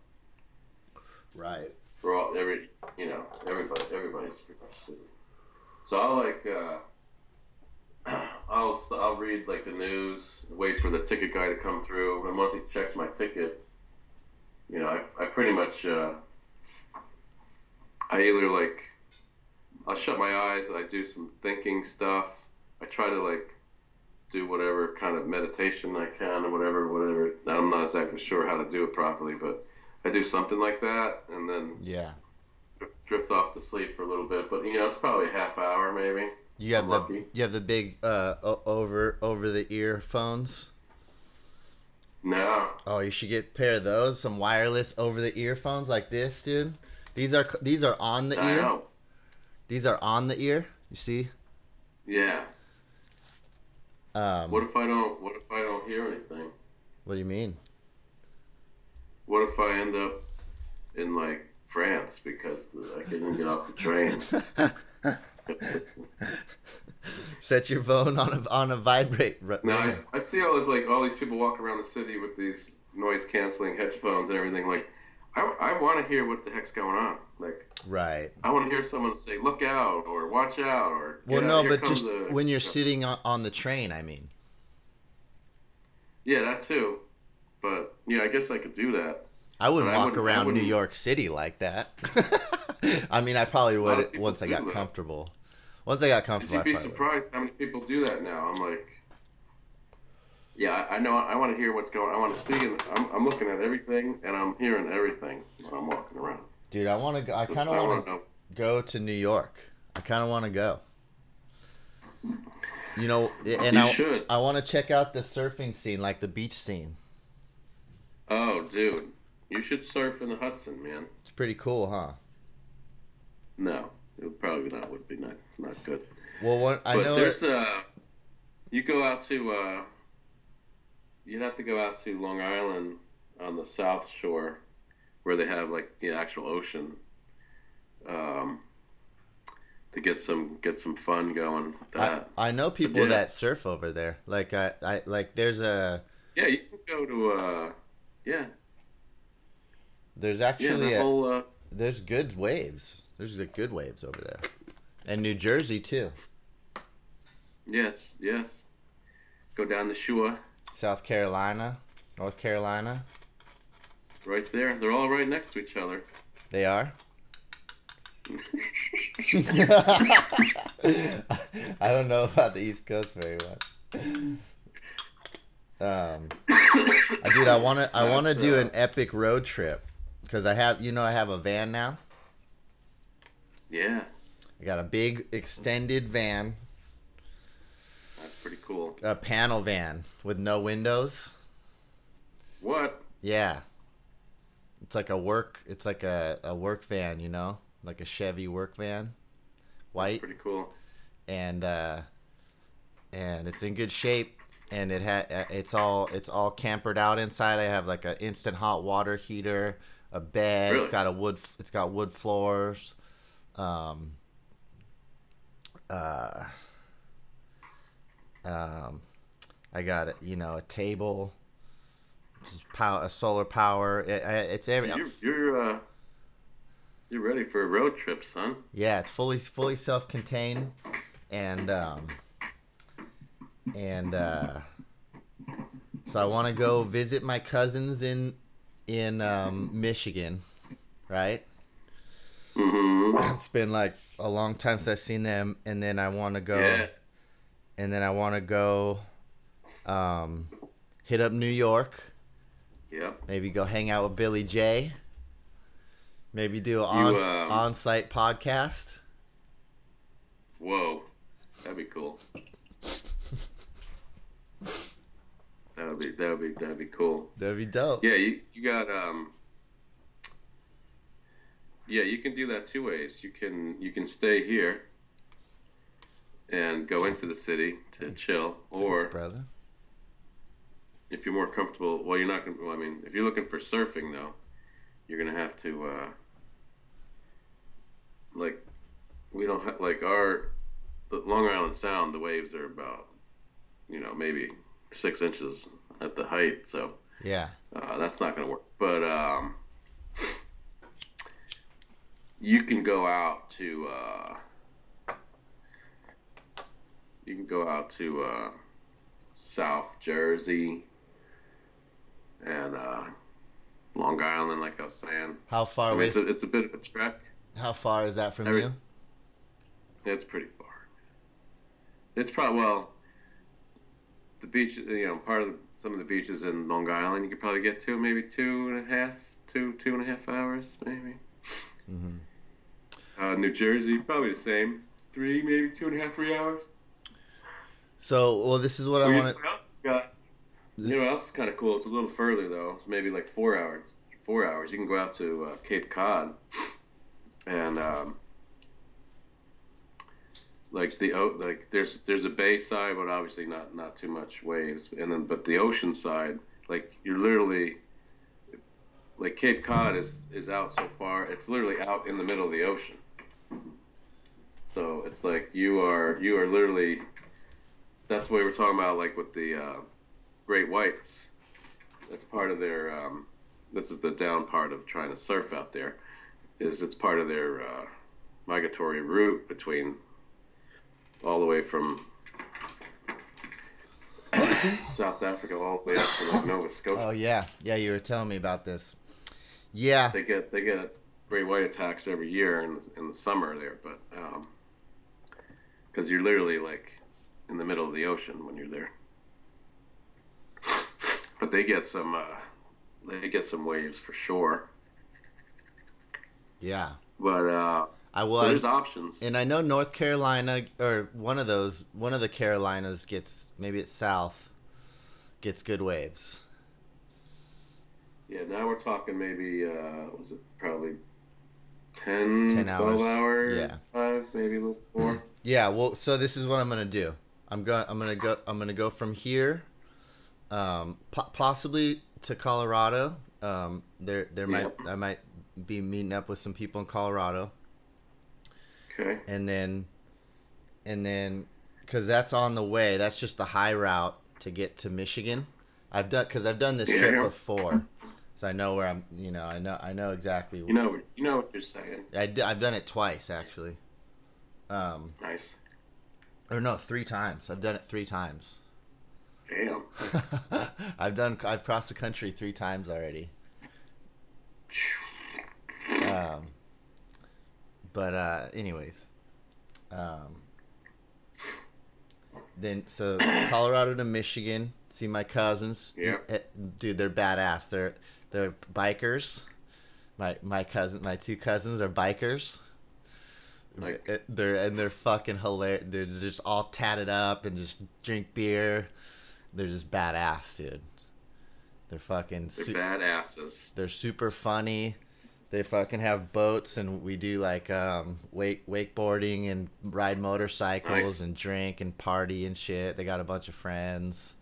right.
For all every you know everybody everybody's pretty much. So I'll like uh, <clears throat> I'll I'll read like the news, wait for the ticket guy to come through, and once he checks my ticket, you know I I pretty much uh, I either like I'll shut my eyes, I do some thinking stuff, I try to like do whatever kind of meditation I can or whatever whatever. I'm not exactly sure how to do it properly, but I do something like that, and then
Yeah.
drift off to sleep for a little bit. But you know, it's probably a half hour maybe.
You have
I'm
the
lucky.
you have the big uh over over the ear phones.
No,
Oh, you should get a pair of those, some wireless over the earphones like this, dude. These are these are on the
I
ear.
know.
These are on the ear. You see?
Yeah.
Um
What if I don't? What if I don't hear anything?
what do you mean?
What if I end up in like France because the, I couldn't get off the train? <laughs>
Set your phone on a on a vibrate. r-
now I. I see all these like all these people walking around the city with these noise canceling headphones and everything. Like, I, I want to hear what the heck's going on. Like,
Right.
I want to hear someone say, "Look out!" or "Watch out!" or
Well, no,
out,
but just
the-"
when you're sitting on, on the train, I mean.
Yeah, that too. But yeah, I guess I could do that.
I wouldn't
But I
walk
wouldn't-
around New
wouldn't-
York City like that. <laughs> I mean, I probably would once I got
that.
comfortable. Once I got comfortable,
You'd
I
be
probably would.
surprised how many people do that now. I'm like, yeah, I, I know. I want to hear what's going. I want to see, and I'm, I'm looking at everything, and I'm hearing everything when I'm walking around.
Dude, I want to. go I kind of want
wanna
go to New York. I kind of want to go. You know, and
You
I
should.
I want to check out the surfing scene, like the beach scene.
Oh, dude, you should surf in the Hudson, man.
It's pretty cool, huh?
No, it would probably not would be not not good.
Well, one, I
but
know
there's
that,
uh, you go out to uh, you'd have to go out to Long Island on the South Shore, where they have like the actual ocean, um, to get some get some fun going with
I. I know people
yeah.
that surf over there. Like I, I like there's a
yeah, you can go to uh, yeah,
there's
yeah,
actually
the
a,
whole uh,
there's good waves. There's the good waves over there, and New Jersey too.
yes, yes. Go down the shore,
South Carolina, North Carolina.
right there. They're all right next to each other.
They are. <laughs> <laughs> I don't know about the East Coast very much. Um, I dude, I wanna I wanna do
uh,
an epic road trip because I have you know I have a van now.
Yeah,
I got a big extended van,
that's pretty cool.
a panel van with no windows.
What?
Yeah. It's like a work it's like a, a work van, you know? Like a Chevy work van. White
Pretty cool.
and uh and it's in good shape and it had it's all it's all campered out inside. I have like an instant hot water heater, a bed, It's got a wood it's got wood floors. Um uh um I got you know a table power, a solar power. It, it's every.
You're you're uh, you're ready for a road trip, son.
Yeah, it's fully fully self-contained, and um, and uh, so I want to go visit my cousins in in um, Michigan, right?
Mm-hmm.
It's been like a long time since I've seen them, and then I want to go,
Yeah.
and then I want to go, um, hit up New York.
Yep.
Maybe go hang out with Billy J. Maybe do an on
um,
on-site podcast.
Whoa, that'd be cool. That would be that would be that'd be cool.
That'd be dope.
Yeah, you you got um. Yeah, you can do that two ways. You can you can stay here and go into the city to chill, or
brother.
if you're more comfortable, well, you're not gonna. Well, I mean, if you're looking for surfing though, you're gonna have to. Uh, like, we don't have like our the Long Island Sound. The waves are about, you know, maybe six inches at the height. So
Yeah.
uh, that's not gonna work. But um, you can go out to. Uh, you can go out to uh, South Jersey and uh, Long Island, like I was saying.
How far
I mean, it's, a, it's a bit of a trek.
how far is that from
Every-
you?
It's pretty far. It's probably well. The beach, you know, part of the, some of the beaches in Long Island, you could probably get to maybe two and a half, two two and a half hours, maybe.
hmm
Uh, New Jersey, probably the same, three, maybe two and a half, three hours.
So, well, this is what I
Well,
want
you know what else you got? You know what else is kind of cool? It's a little further though. It's maybe like four hours. Four hours. You can go out to uh, Cape Cod, and um, like the like there's there's a bay side, but obviously not not too much waves. And then but the ocean side, like you're literally like Cape Cod is is out so far. It's literally out in the middle of the ocean. So it's like you are you are literally. That's what we were talking about, like with the uh, great whites. That's part of their. Um, this is the down part of trying to surf out there. Is it's part of their uh, migratory route between all the way from South Africa all the way up to like Nova Scotia.
Oh yeah, yeah. You were telling me about this. Yeah,
They get they get great white attacks every year in the, in the summer there, but because you're literally like in the middle of the ocean when you're there. <laughs> But they get some uh, they get some waves for sure.
yeah.
But uh,
I
so
was,
there's options.
and I know North Carolina or one of those, one of the Carolinas gets maybe it's South, gets good waves.
Yeah, now we're talking maybe uh, was it probably 10,
10
12
hours.
hours,
Yeah.
five, maybe a little more. <clears throat>
Yeah, well, so this is what I'm gonna do. I'm going. I'm gonna go. I'm gonna go from here, um, po- possibly to Colorado. Um, there, there might I might be meeting up with some people in Colorado,
Okay.
and then, and then, because that's on the way. That's just the high route to get to Michigan. I've done because I've done this
Yeah.
trip before, so I know where I'm. You know, I know I know exactly.
You know you know what you're saying.
I d- I've done it twice actually. Um,
Nice.
or no, three times. I've done it three times.
Damn. <laughs>
I've done. I've crossed the country three times already. Um, but uh, anyways, um, then so Colorado to Michigan, see my cousins.
Yeah.
Eh, dude, they're badass. They're they're bikers. My my cousin, my two cousins are bikers.
Like-
Eh, they're and they're fucking hilarious. They're just all tatted up and just drink beer. They're just badass, dude. They're fucking.
They're
su-
badasses.
they're super funny. They fucking have boats and we do like um wake wakeboarding and ride motorcycles
Nice.
and drink and party and shit. They got a bunch of friends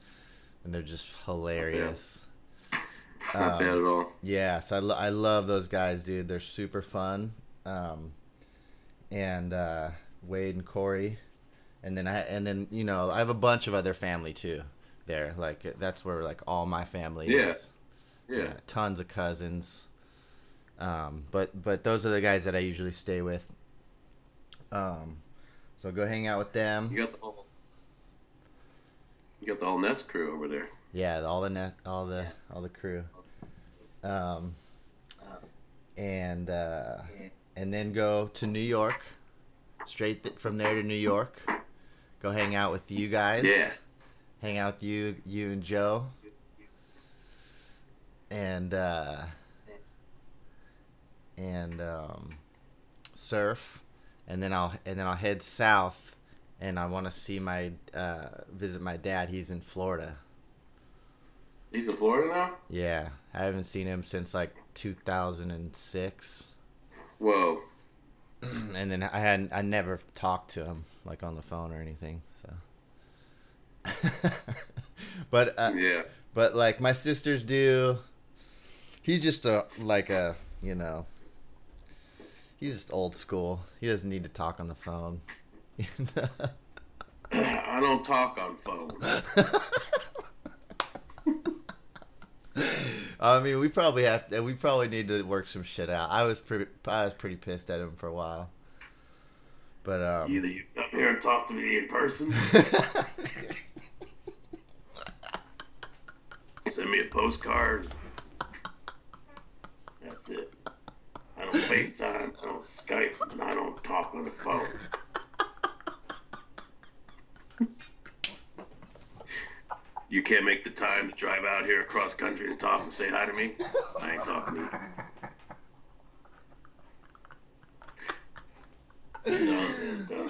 and they're just hilarious.
Not
Um,
bad at all.
Yeah, so I, lo- I love those guys, dude. They're super fun. Um, and uh, Wade and Corey, and then I and then you know I have a bunch of other family too. There, like that's where like all my family
Yeah.
is.
Yeah.
tons of cousins. Um, but but those are the guys that I usually stay with. Um, so go hang out with them.
You got the whole. You got the whole Nest crew over there.
Yeah, all the net, all the all the crew. Um, and uh, and then go to New York, straight th- from there to New York. Go hang out with you guys.
Yeah.
Hang out with you, you and Joe. And uh, and um, surf, and then I'll and then I'll head south, and I want to see my uh, visit my dad. He's in Florida.
He's in Florida now.
Yeah, I haven't seen him since like 2006,
Whoa. <clears throat>
and then I hadn't. I never talked to him like on the phone or anything. So, <laughs> but uh,
Yeah.
but like my sisters do. He's just a like a you know. He's just old school. He doesn't need to talk on the phone. <laughs>
I don't talk on phone. <laughs>
I mean, we probably have. To, we probably need to work some shit out. I was pretty. I was pretty pissed at him for a while. But um.
Either you come here and talk to me in person, <laughs> send me a postcard. That's it. I don't FaceTime, I don't Skype, and I don't talk on the phone. You can't make the time to drive out here across country to talk and say hi to me. I ain't talking to you. Done and done.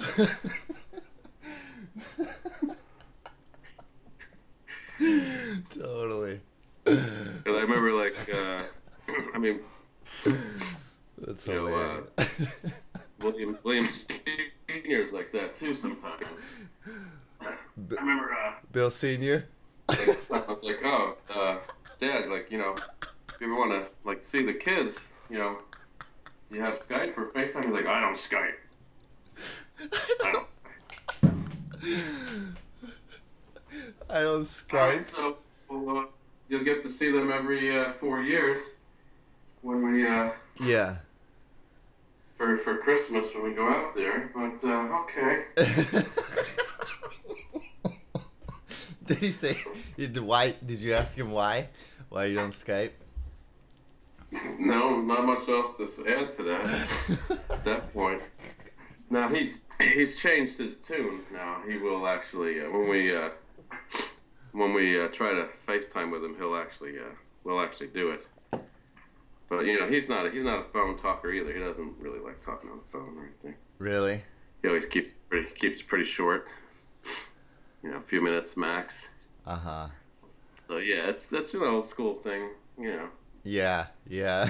totally.
Cause I remember like, uh, I mean,
That's
You know, uh. <laughs> William William Senior's like that too sometimes. I remember uh,
Bill Senior.
I was like, oh, uh, Dad, like you know, if you ever want to like see the kids, you know, you have Skype or FaceTime. He's like, I don't Skype. I don't. <laughs>
I don't
All right,
Skype.
so well, uh, you'll get to see them every uh, four years when we uh,
Yeah.
For for Christmas when we go out there. But uh, okay. <laughs>
did he say? Did, why? Did you ask him why? Why you don't Skype? <laughs>
No, not much else to add to that. At that point. Now he's he's changed his tune. Now he will actually uh, when we uh, when we uh, try to FaceTime with him, he'll actually uh, will actually do it. But you know he's not a, he's not a phone talker either. He doesn't really like talking on the phone or anything.
Really?
He always keeps pretty keeps pretty short. You know, a few minutes max.
Uh huh.
So yeah, it's that's an old school thing. You know.
Yeah. Yeah.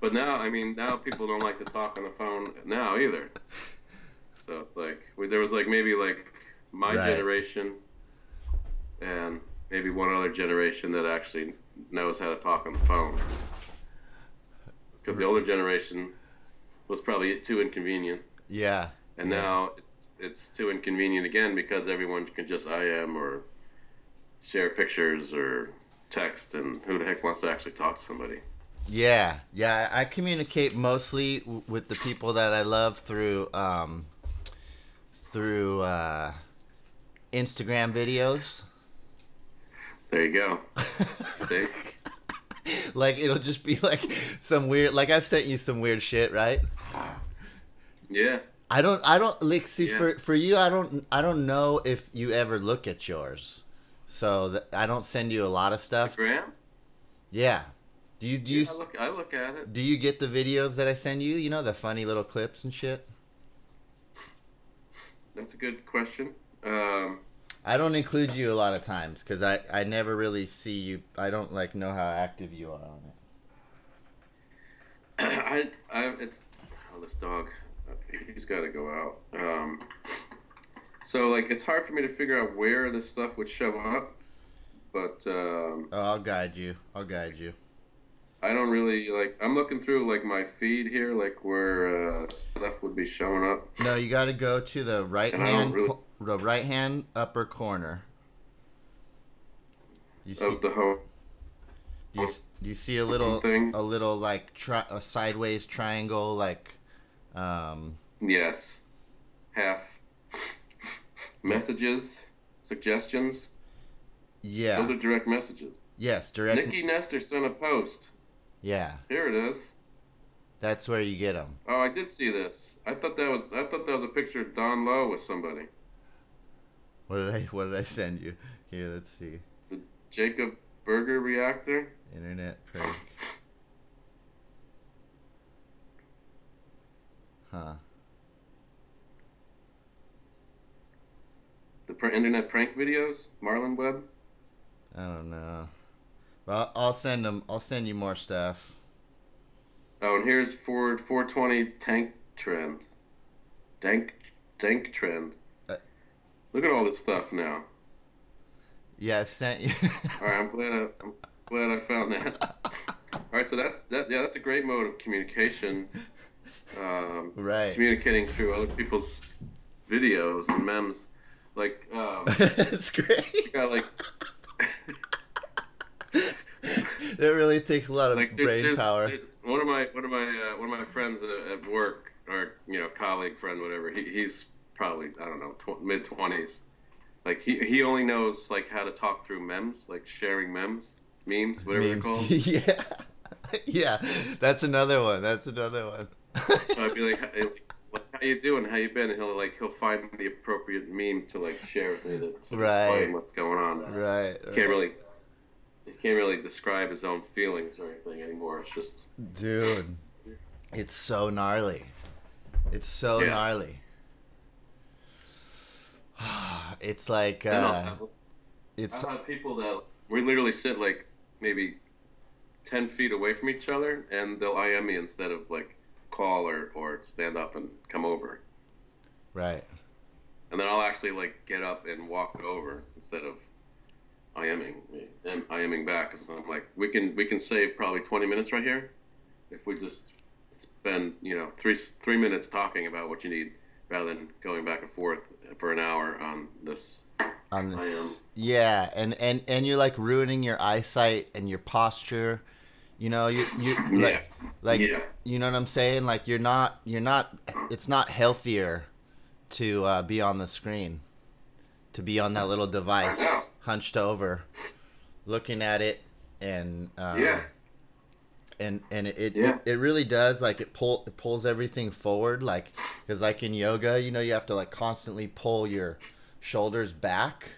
But now, I mean, now people don't like to talk on the phone now either. So it's like we, there was like maybe like my
Right.
generation and maybe one other generation that actually knows how to talk on the phone. Because the older generation was probably too inconvenient,
yeah.
and
Yeah.
now it's it's too inconvenient again because everyone can just IM or share pictures or text, and who the heck wants to actually talk to somebody?
Yeah, yeah. I communicate mostly w- with the people that I love through um, through uh, Instagram videos.
There you go. <laughs>
Like it'll just be like some weird. Like I've sent you some weird shit, right?
Yeah.
I don't. I don't like. See,
Yeah.
for for you, I don't. I don't know if you ever look at yours. So th- I don't send you a lot of stuff.
Graham?
Yeah. Do you do you
I look, I look at it.
do you get the videos that I send you? You know the funny little clips and shit.
That's a good question. Um,
I don't include you a lot of times because I I never really see you. I don't like know how active you are on it. <clears throat>
I, I, it's, oh, this dog, he's got to go out. Um, so like, it's hard for me to figure out where this stuff would show up, but um,
Oh, I'll guide you. I'll guide you.
I don't really like. I'm looking through like my feed here, like where uh, stuff would be showing up.
No, you got to go to the right
And
hand,
really-
co- the right hand upper corner. You see,
Of the home,
you, you see a little,
thing?
a little like tri- a sideways triangle, like, um,
yes, half messages, suggestions.
yeah,
Those are direct messages.
yes, direct,
Nikki Nestor sent a post.
Yeah,
Here it is.
that's where you get them.
Oh, I did see this. I thought that was I thought that was a picture of Don Lowe with somebody.
What did I, what did I send you? Here, let's see, The
Jacob Burger Reactor.
internet prank. Huh.
The pr- internet prank videos. Marlon Webb.
I don't know. Well, I'll send them. I'll send you more stuff.
Oh, and here's Ford 420 tank trend. Tank tank trend.
Uh,
Look at all this stuff now.
Yeah, I've sent you.
All right, I'm glad I, I'm glad I found that. <laughs> All right, so that's that. Yeah, that's a great mode of communication. Um,
right.
communicating through other people's videos and memes. Like, um, <laughs>
That's great.
got like
That really takes a lot of
like there's-
brain
there's-
power.
there's- One of my one of my uh, one of my friends at, at work, or you know, colleague, friend, whatever. He, he's probably I don't know tw- mid twenties. Like he he only knows like how to talk through memes, like sharing memes, memes, whatever they're called. <laughs>
yeah. <laughs> yeah. That's another one. That's another one.
So I'd be like, "Hey, like, how you doing? How you been? And he'll like he'll find the appropriate meme to like share with me to to
Right.
explain what's going on.
right.
Can't really he can't really describe his own feelings or anything anymore. It's just
Dude, it's so gnarly. It's so
Yeah.
gnarly. <sighs> It's like uh,
know.
it's
I've had people that we literally sit like maybe ten feet away from each other, and they'll IM me instead of like call or, or stand up and come over,
right.
and then I'll actually like get up and walk over instead of IMing IMing back. Because I'm like, we can we can save probably twenty minutes right here if we just spend you know three three minutes talking about what you need rather than going back and forth for an hour on this.
on this yeah and and and you're like ruining your eyesight and your posture you know you you
Yeah.
like like
Yeah.
you know what i'm saying like you're not you're not it's not healthier to uh, be on the screen to be on that little device. Hunched over looking at it and um,
Yeah.
and and it it,
Yeah.
it it really does like it pull it pulls everything forward like because like in yoga you know you have to like constantly pull your shoulders back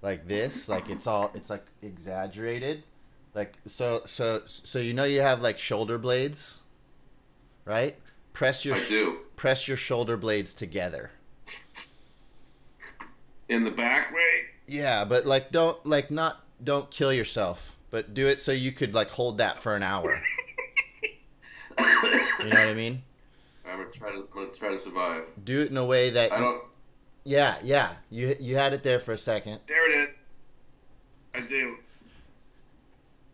like this like it's all it's like exaggerated like so so so you know you have like shoulder blades right press your
I do.
press your shoulder blades together
In the back way.
Yeah but like don't like not don't kill yourself but do it so you could like hold that for an hour you know what i mean <laughs>
I'm gonna try to. I'm gonna try to survive.
do it in a way that
I don't.
yeah yeah you you had it there for a second
There it is. I do.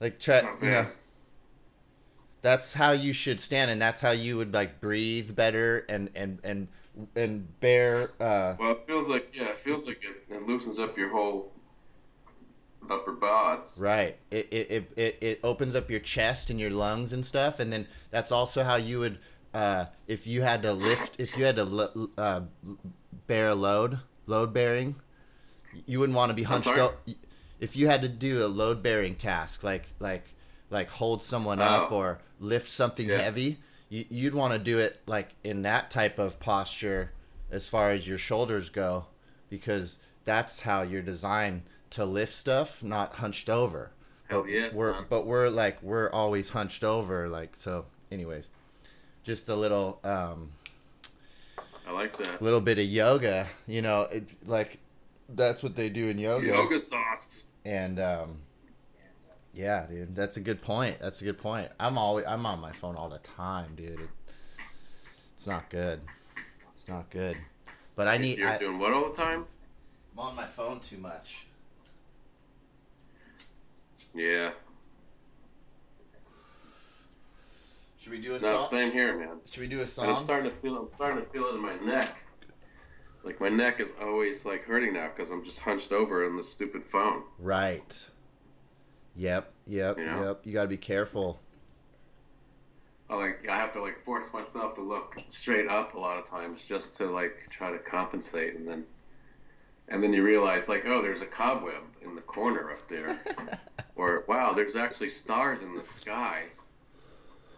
like try
Oh,
you know. That's how you should stand and that's how you would like breathe better and and and and bear uh
Well, it feels like yeah, it feels like it, it loosens up your whole upper bods.
right it, it it it it opens up your chest and your lungs and stuff and then that's also how you would uh if you had to lift if you had to uh bear a load load bearing you wouldn't want to be hunched up if you had to do a load bearing task like like like hold someone up
Oh.
or lift something
Yeah.
heavy you, you'd want to do it like in that type of posture as far as your shoulders go because that's how you're designed to lift stuff not hunched over
Hell
but
yes,
we're
son.
but we're like we're always hunched over like so anyways just a little um
I like that.
little bit of yoga you know it, like that's what they do in yoga,
Yoga sauce.
and um yeah dude that's a good point that's a good point i'm always i'm on my phone all the time dude it, it's not good it's not good but i need
You're
I,
doing what all the time?
i'm on my phone too much
Yeah.
should we do a
No,
song
same here, man.
should we do a
And I'm starting to feel. I'm starting to feel it in my neck. Like my neck is always like hurting now because I'm just hunched over on the stupid phone.
right yep yep
You know?
yep you gotta be careful
I like I have to like force myself to look straight up a lot of times just to like try to compensate, and then and then you realize like oh there's a cobweb in the corner up there, <laughs> or wow there's actually stars in the sky.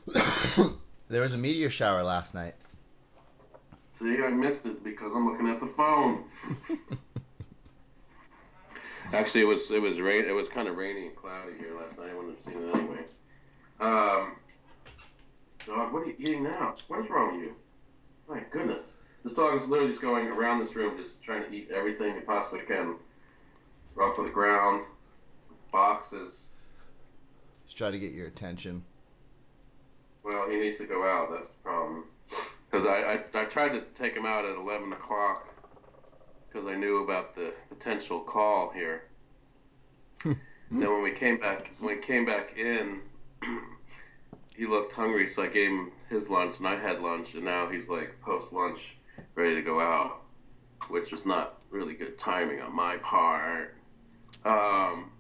<coughs>
there was a meteor shower last night
See, I missed it because I'm looking at the phone. <laughs> Actually, it was it was rain. It was kind of rainy and cloudy here last night. I wouldn't have seen it anyway. Um, dog, what are you eating now? What is wrong with you? My goodness, this dog is literally just going around this room, just trying to eat everything he possibly can. Off of the ground, boxes.
just try to get your attention
Well, he needs to go out. That's the problem. Because I, I, I tried to take him out at 11 o'clock because I knew about the potential call here. <laughs> then when we came back, when we came back in, <clears throat> he looked hungry, so I gave him his lunch, and I had lunch, and now he's like post lunch, ready to go out, which was not really good timing on my part. Um,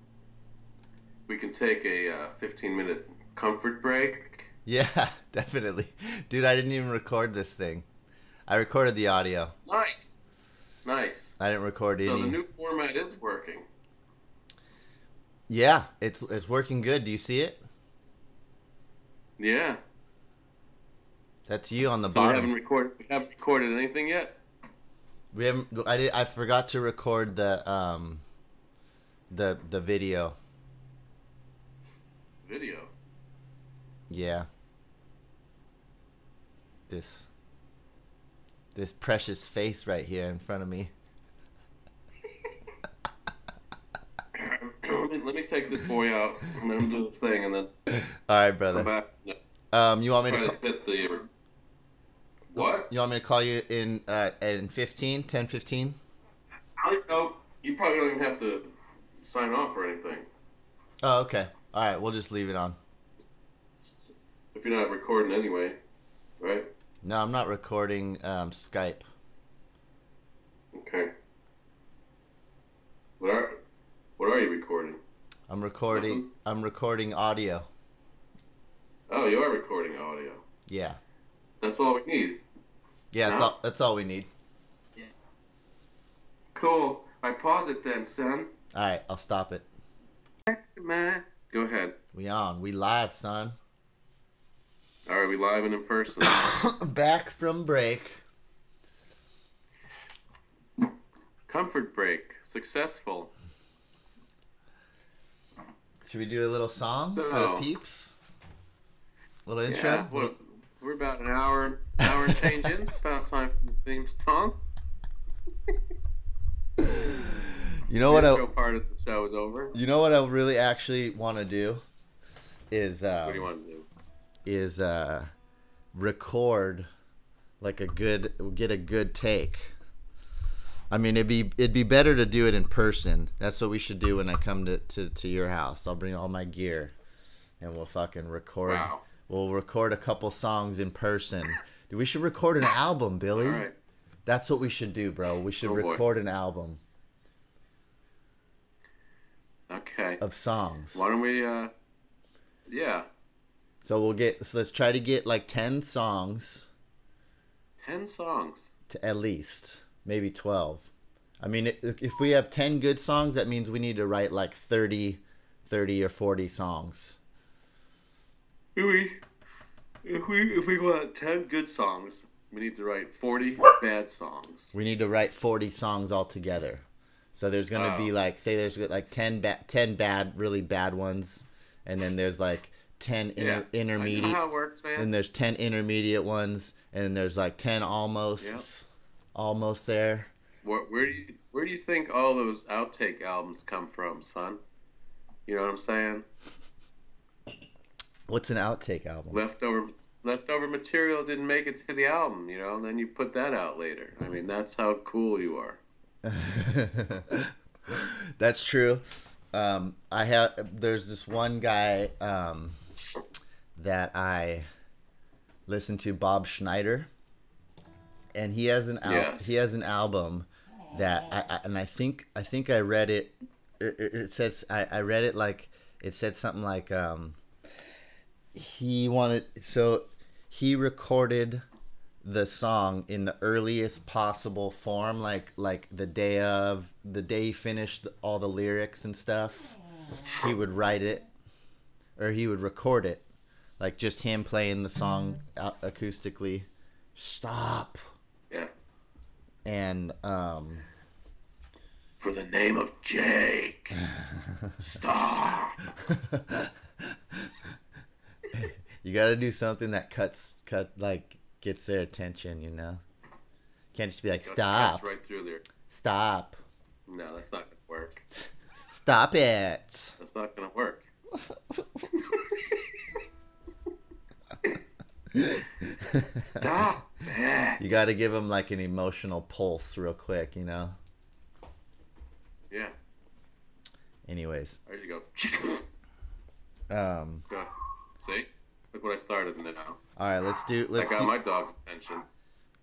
we can take a uh, 15 minute comfort break. <laughs>
yeah definitely dude i didn't even record this thing i recorded the audio
Nice. Nice.
i didn't record
So
any
the new format is working.
Yeah, it's it's working good. Do you see it?
Yeah.
That's you on the
So we haven't
bottom.
recorded we haven't recorded anything yet?
We haven't. I did. I forgot to record the um. The the video.
Video.
Yeah. This. This precious face right here in front of me.
let, me, let me take this boy out and then do the thing and then
All right, brother. Um, you want me to?
the what?
you want me to call you in uh in 15, 10, 15?
I don't know. You probably don't even have to sign off or anything
Oh, okay. All right, we'll just leave it on.
if you're not recording anyway, right?
No, I'm not recording um Skype.
Okay. What are what are you recording?
I'm recording.
Nothing?
I'm recording audio.
Oh, you are recording audio.
Yeah.
That's all we need.
Yeah, that's all. That's all we need.
Cool. I pause it then, son.
All right, I'll stop it.
Go ahead.
We on. We live, son.
All right, we live and in person. <coughs>
Back from break.
Comfort break. Successful.
Should we do a little song for the peeps? little intro.
Yeah, what, we're about an hour, hour and change in. It's about time for the theme song.
you know what?
the
I,
intro part of the show is over.
you know what I really actually want to do is uh,
What do you want to do?
Is uh, record like a good get a good take. I mean, it'd be it'd be better to do it in person. That's what we should do when I come to, to, to your house. I'll bring all my gear, and we'll fucking record.
Wow.
We'll record a couple songs in person. We should record an album, Billy.
Right.
That's what we should do, bro. We should
Oh, boy.
record an album
Okay.
of songs.
Why don't we? uh Yeah,
So we'll get. So let's try to get like ten songs
ten songs.
to at least maybe 12 i mean if we have 10 good songs that means we need to write like 30 30 or 40 songs
Ooey. If we if we want ten good songs, we need to write forty bad songs.
We need to write 40 songs altogether. So there's going to be like say there's like 10 ba- 10 bad really bad ones and then there's like 10 inter-
yeah, I know
intermediate
how it works, man.
and there's 10 intermediate ones and there's like 10 almost almost there.
Where, where do you where do you think all those outtake albums come from, son? You know what I'm saying?
What's an outtake album?
Leftover leftover material didn't make it to the album, you know, and then you put that out later. I mean, that's how cool you are. <laughs>
That's true. Um, I have. There's this one guy um, that I listen to, Bob Schneider, and he has an al-
Yes.
he has an album that I, I and I think I think I read it. It, it it says I, I read it like it said something like um, he wanted so he recorded the song in the earliest possible form like like the day of the day he finished all the lyrics and stuff he would write it or he would record it like just him playing the song out acoustically stop
Yeah.
and um
For the name of Jake. <laughs> Stop. <laughs>
you got to do something that cuts cut like gets their attention you know can't just be like stop
right through there.
stop
No, that's not gonna work. <laughs>
stop it
That's not gonna work. Stop that.
You got to give them like an emotional pulse real quick, you know.
Yeah.
Anyways,
There you go.
um.
See? Look what I started now.
all right, let's do.
I
Let's
got
do.
my dog's attention.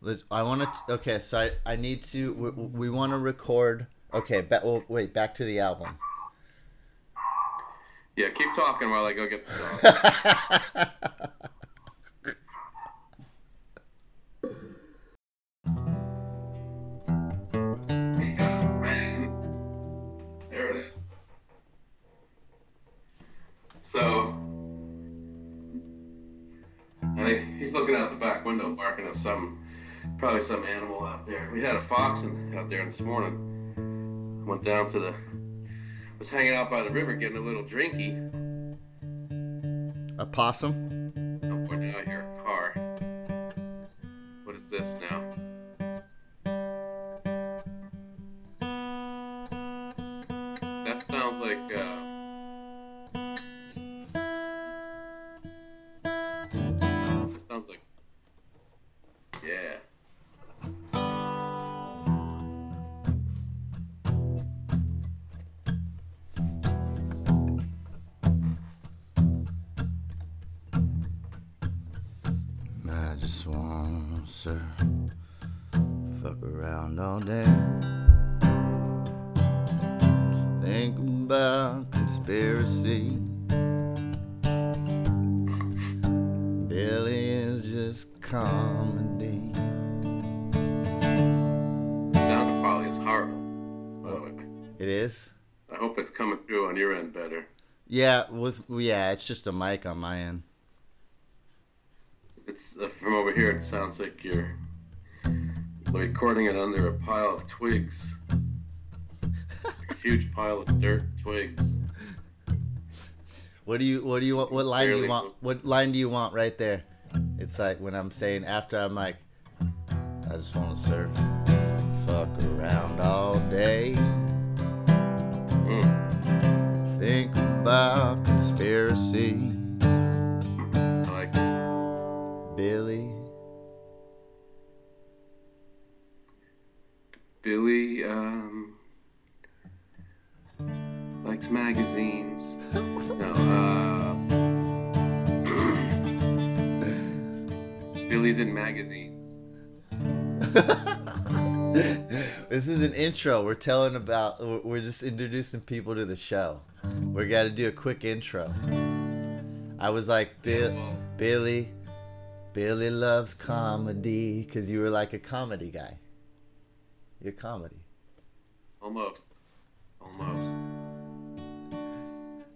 Let's. I want to. Okay, so I, I need to. We, we want to record. Okay, ba- well, wait. Back to the album.
Yeah, keep talking while I go get the dog. We got friends. There it is. So, I think he's looking out the back window, barking at some, probably some animal out there. We had a fox in, out there this morning. Went down to the, was hanging out by the river getting a little drinky.
A possum.
Oh, we're now here, a car. What is this now? That sounds like, uh... Yeah,
with yeah, it's just a mic on my end.
It's uh, from over here. It sounds like you're recording it under a pile of twigs, a huge pile of dirt twigs.
What do you what do you want what line do you want what line do you want right there? It's like when I'm saying after I'm like I just want to serve fuck around all day.
Billy's in magazines. <laughs>
this is an intro. We're telling about we're- just introducing people to the show. We got to do a quick intro. I was like Bill
Well,
Billy Billy loves comedy cuz you were like a comedy guy. You're comedy.
almost, almost.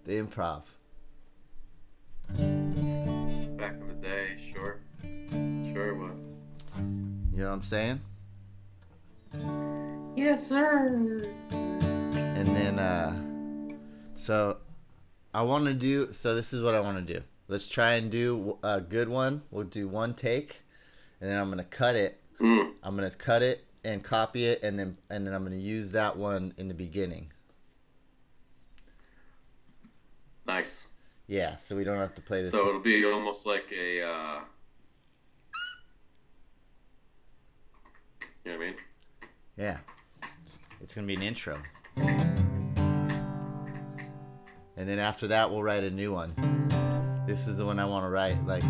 The improv. Know what I'm saying?
Yes, sir.
And then, uh, so I want to do. So this is what I want to do. Let's try and do a good one. We'll do one take, and then I'm gonna cut it.
Mm.
I'm gonna cut it and copy it, and then and then I'm gonna use that one in the beginning.
Nice.
Yeah, so we don't have to play this.
So it'll be almost like a. Uh, you know what I mean?
Yeah, it's gonna be an intro. And then after that, we'll write a new one. This is the one I want to write, like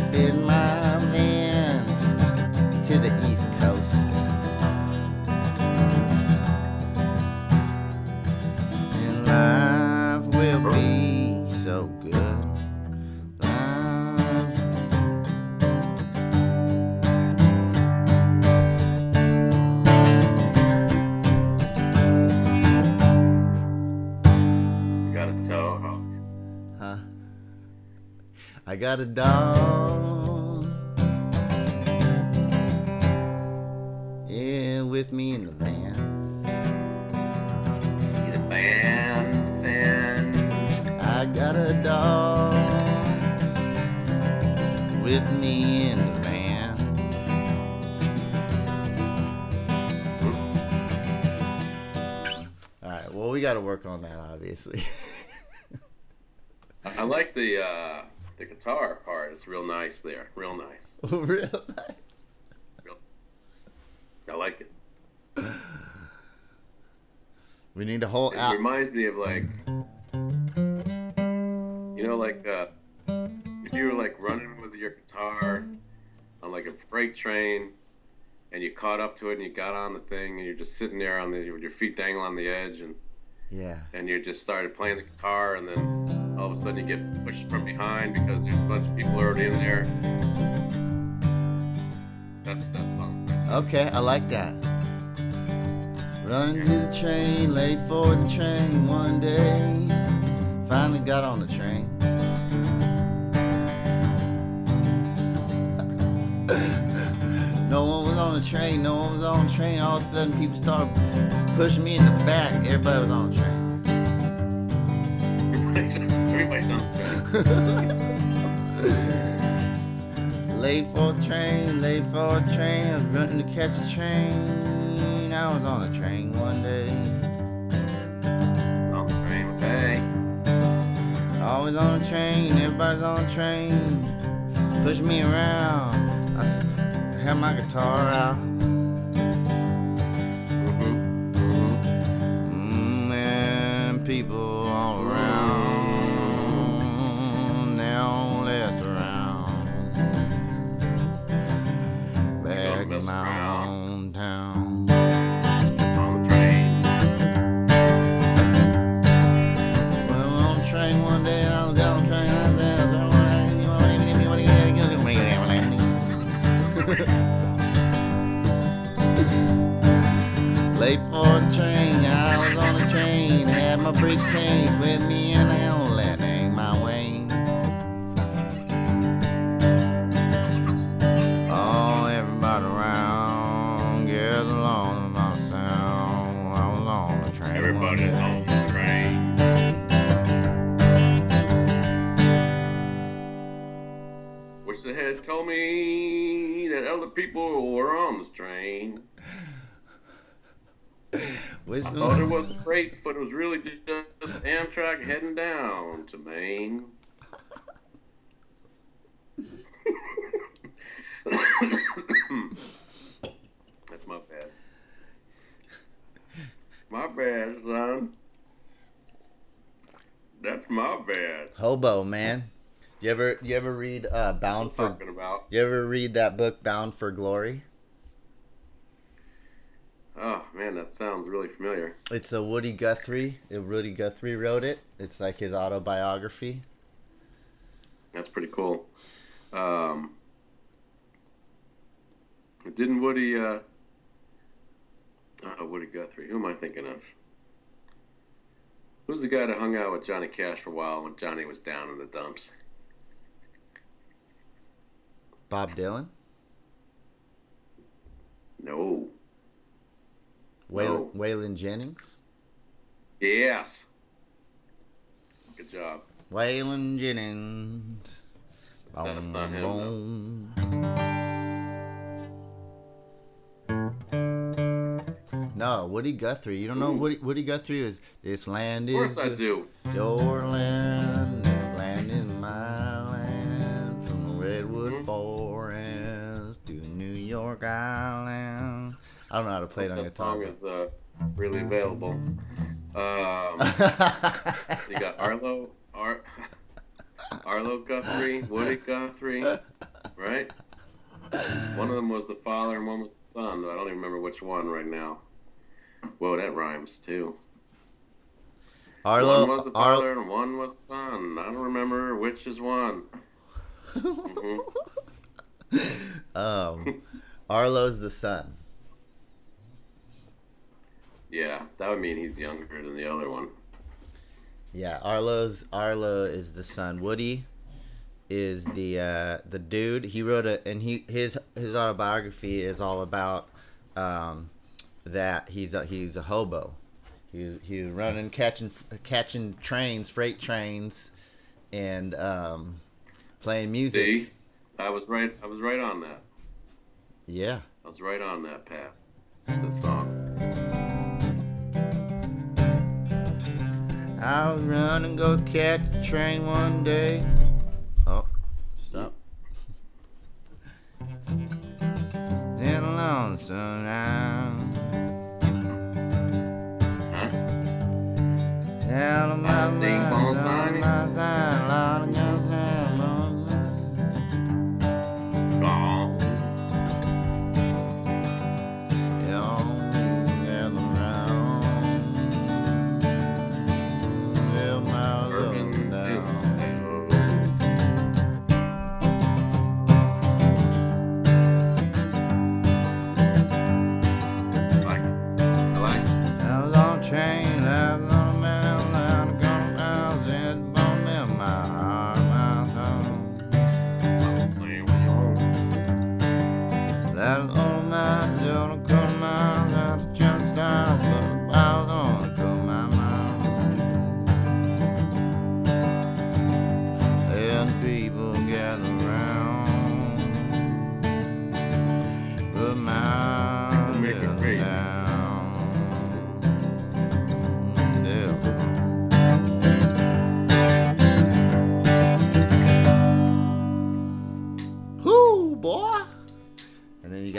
in my van to the East Coast. And life will be so good.
Got a toe.
Huh? I got a dog. To work on that, obviously. <laughs>
I like the uh, the guitar part. It's real nice there. Real nice. <laughs>
Real
I like it.
We need a whole
It reminds me of like, you know, like uh, if you were like running with your guitar on like a freight train, and you caught up to it and you got on the thing and you're just sitting there on the with your feet dangling on the edge and
Yeah.
and you just started playing the guitar and then all of a sudden you get pushed from behind because there's a bunch of people already in there. That's that song.
Okay, I like that. Running to the train, late for the train one day. Finally got on the train. <laughs> no one was on the train, no one was on the train. All of a sudden, people started pushing me in the back. Everybody was on the train. <laughs>
Everybody's, on the train. <laughs>
Late for a train, late for a train. I was running to catch a train. I was on a train one day.
On the train, okay.
Always on a train, everybody's on a train. Push me around. I had my guitar out. People all mm. around.
listen to me. That's my bad. My bad, son. That's my bad.
Hobo, man. You ever you ever read uh, Bound for
talking about?
You ever read that book Bound for Glory?
Oh man, that sounds really familiar.
It's a Woody Guthrie. Woody Guthrie wrote it. It's like his autobiography.
That's pretty cool. Um, didn't Woody? Uh, uh, Woody Guthrie. Who am I thinking of? Who's the guy that hung out with Johnny Cash for a while when Johnny was down in the dumps?
Bob Dylan,
No.
Waylon,
No.
Waylon Jennings,
Yes. Good job.
Waylon Jennings.
That's not him,
Boom. No, Woody Guthrie. You don't know
Ooh.
Woody Woody Guthrie is this land
Of course
is
I do.
your land. This land is my land. From the redwood
Mhm.
forest to New York Island. I don't know how to play it on
that song
guitar.
is uh, really available. Um, <laughs> you got Arlo, Ar, <laughs> Arlo Guthrie, Woody Guthrie, right? One of them was the father and one was the son. I don't even remember which one right now. Whoa, that rhymes too.
Arlo,
one was the father and one was the son. I don't remember which is one. <laughs> Mhm.
um, Arlo's the son.
Yeah, that would mean he's younger than the other one.
Yeah, Arlo's Arlo is the son. Woody is the uh, the dude. He wrote a and he his his autobiography is all about um, that he's a, he's a hobo. He he was running catching catching trains, freight trains, and um, playing music.
See, I was right. I was right on that.
Yeah.
I was right on that path. The song.
I was running, go catch a train one day. Oh, stop. <laughs> In a lonesome Down on my
I sing
line,
Paul
down
Simon.
my side,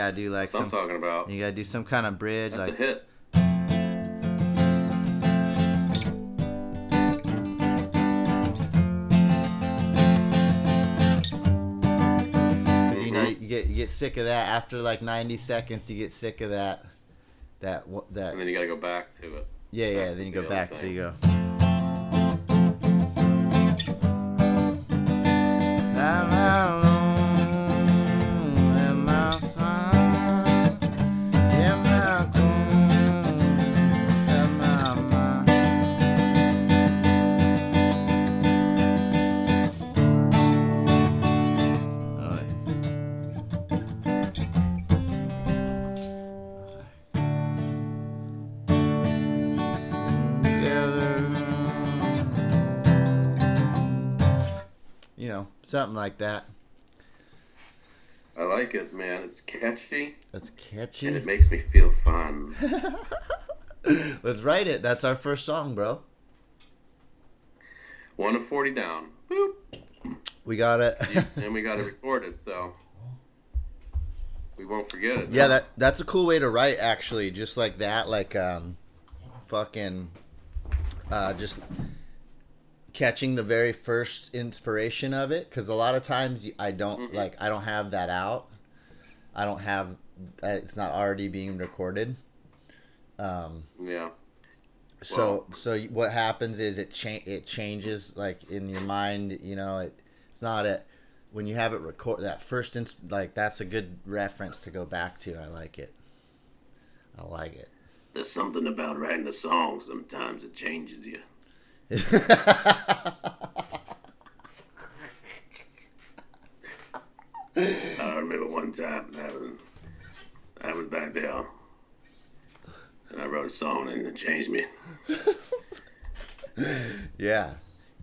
gotta do like
what I'm talking about.
you gotta do some kind of bridge,
That's a
like
hit.
Because you know you get you get sick of that after like 90 seconds. You get sick of that that that
And then you gotta go back to it.
yeah yeah. Then you go back. So you go. <laughs> La, la, la, something like that.
I like it, man. It's catchy
That's
and
catchy.
it makes me feel fun. <laughs>
Let's write it. That's our first song, bro.
One of forty down. Boop.
We got it. <laughs>
And we got it recorded, so we won't forget it.
Yeah, that that's a cool way to write actually, just like that, like um, fucking, uh, just catching the very first inspiration of it, because a lot of times I don't
Mhm.
like I don't have that out. I don't have it's not already being recorded. Um,
yeah.
so so what happens is it cha- it changes like in your mind you know it it's not a when you have it record that first ins- like that's a good reference to go back to i like it i like it
There's something about writing a song. Sometimes it changes you. I remember one time having, I was back there, and I wrote a song and it changed me. <laughs>
yeah.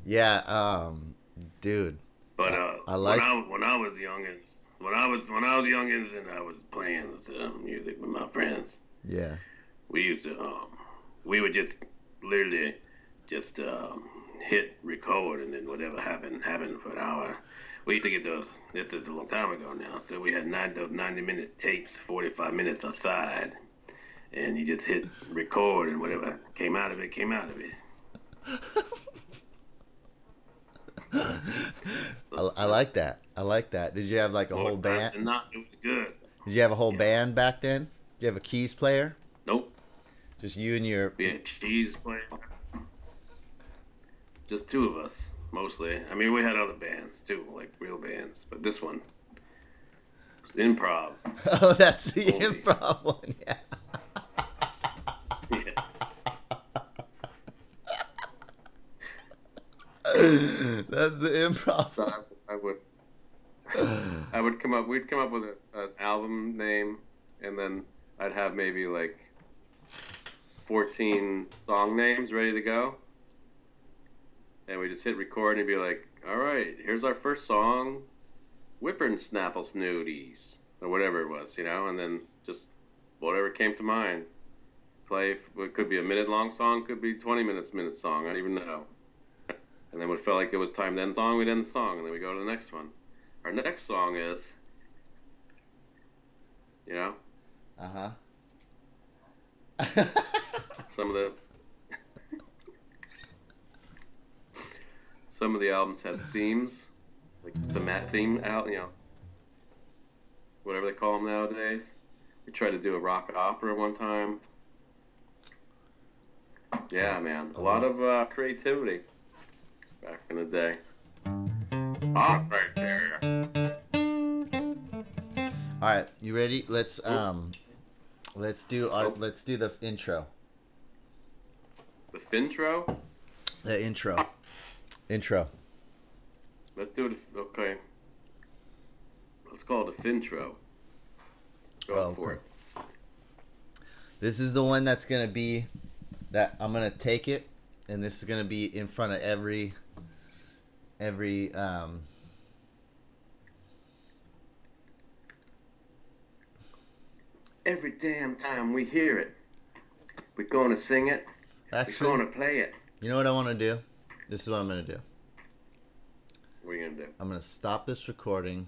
Yeah um dude.
But uh,
I like-
when I when I was youngins, when I was when I was youngins and I was playing uh, music with my friends,
yeah.
we used to um, we would just literally just um, hit record and then whatever happened happened for an hour. We used to get those. This is a long time ago now, so we had nine those ninety minute tapes, forty five minutes aside, and you just hit record and whatever came out of it came out of it.
I, I like that i like that did you have like a
More
whole band
not, it was good.
did you have a whole
Yeah.
band back then did you have a keys player
Nope.
just you and your
had cheese player. Just two of us, mostly. I mean, we had other bands too, like real bands, but this one was improv. <laughs>
oh that's the improv one yeah
Yeah. <laughs>
that's the improv
So I, I would, I would come up. We'd come up with a, an album name, and then I'd have maybe like fourteen song names ready to go. And we just hit record and be like, "All right, here's our first song, Whippern Snapple Snooties, or whatever it was, you know." And then just whatever came to mind. Play. It could be a minute long song, could be twenty minutes minute song. I don't even know. And then when it felt like it was time to end the song, we'd end the song, and then we go to the next one. Our next song is, you know,
uh-huh
some of the some of the albums had themes, like the Matt theme out, you know, whatever they call them nowadays. We tried to do a rock opera one time. Yeah, man, a lot of uh, creativity back in the day. Ah, right there.
All right, you ready? Let's um, let's do our let's do the intro.
The intro.
The intro. Intro.
Let's do it. Okay. Let's call it a Fintro. Go
Oh,
for
okay.
it.
This is the one that's gonna be that I'm gonna take it, and this is gonna be in front of every every um.
Every damn time we hear it, we're gonna sing it. We're gonna play it.
you know what I want to do? This is what I'm gonna do.
What are you gonna do?
I'm gonna stop this recording,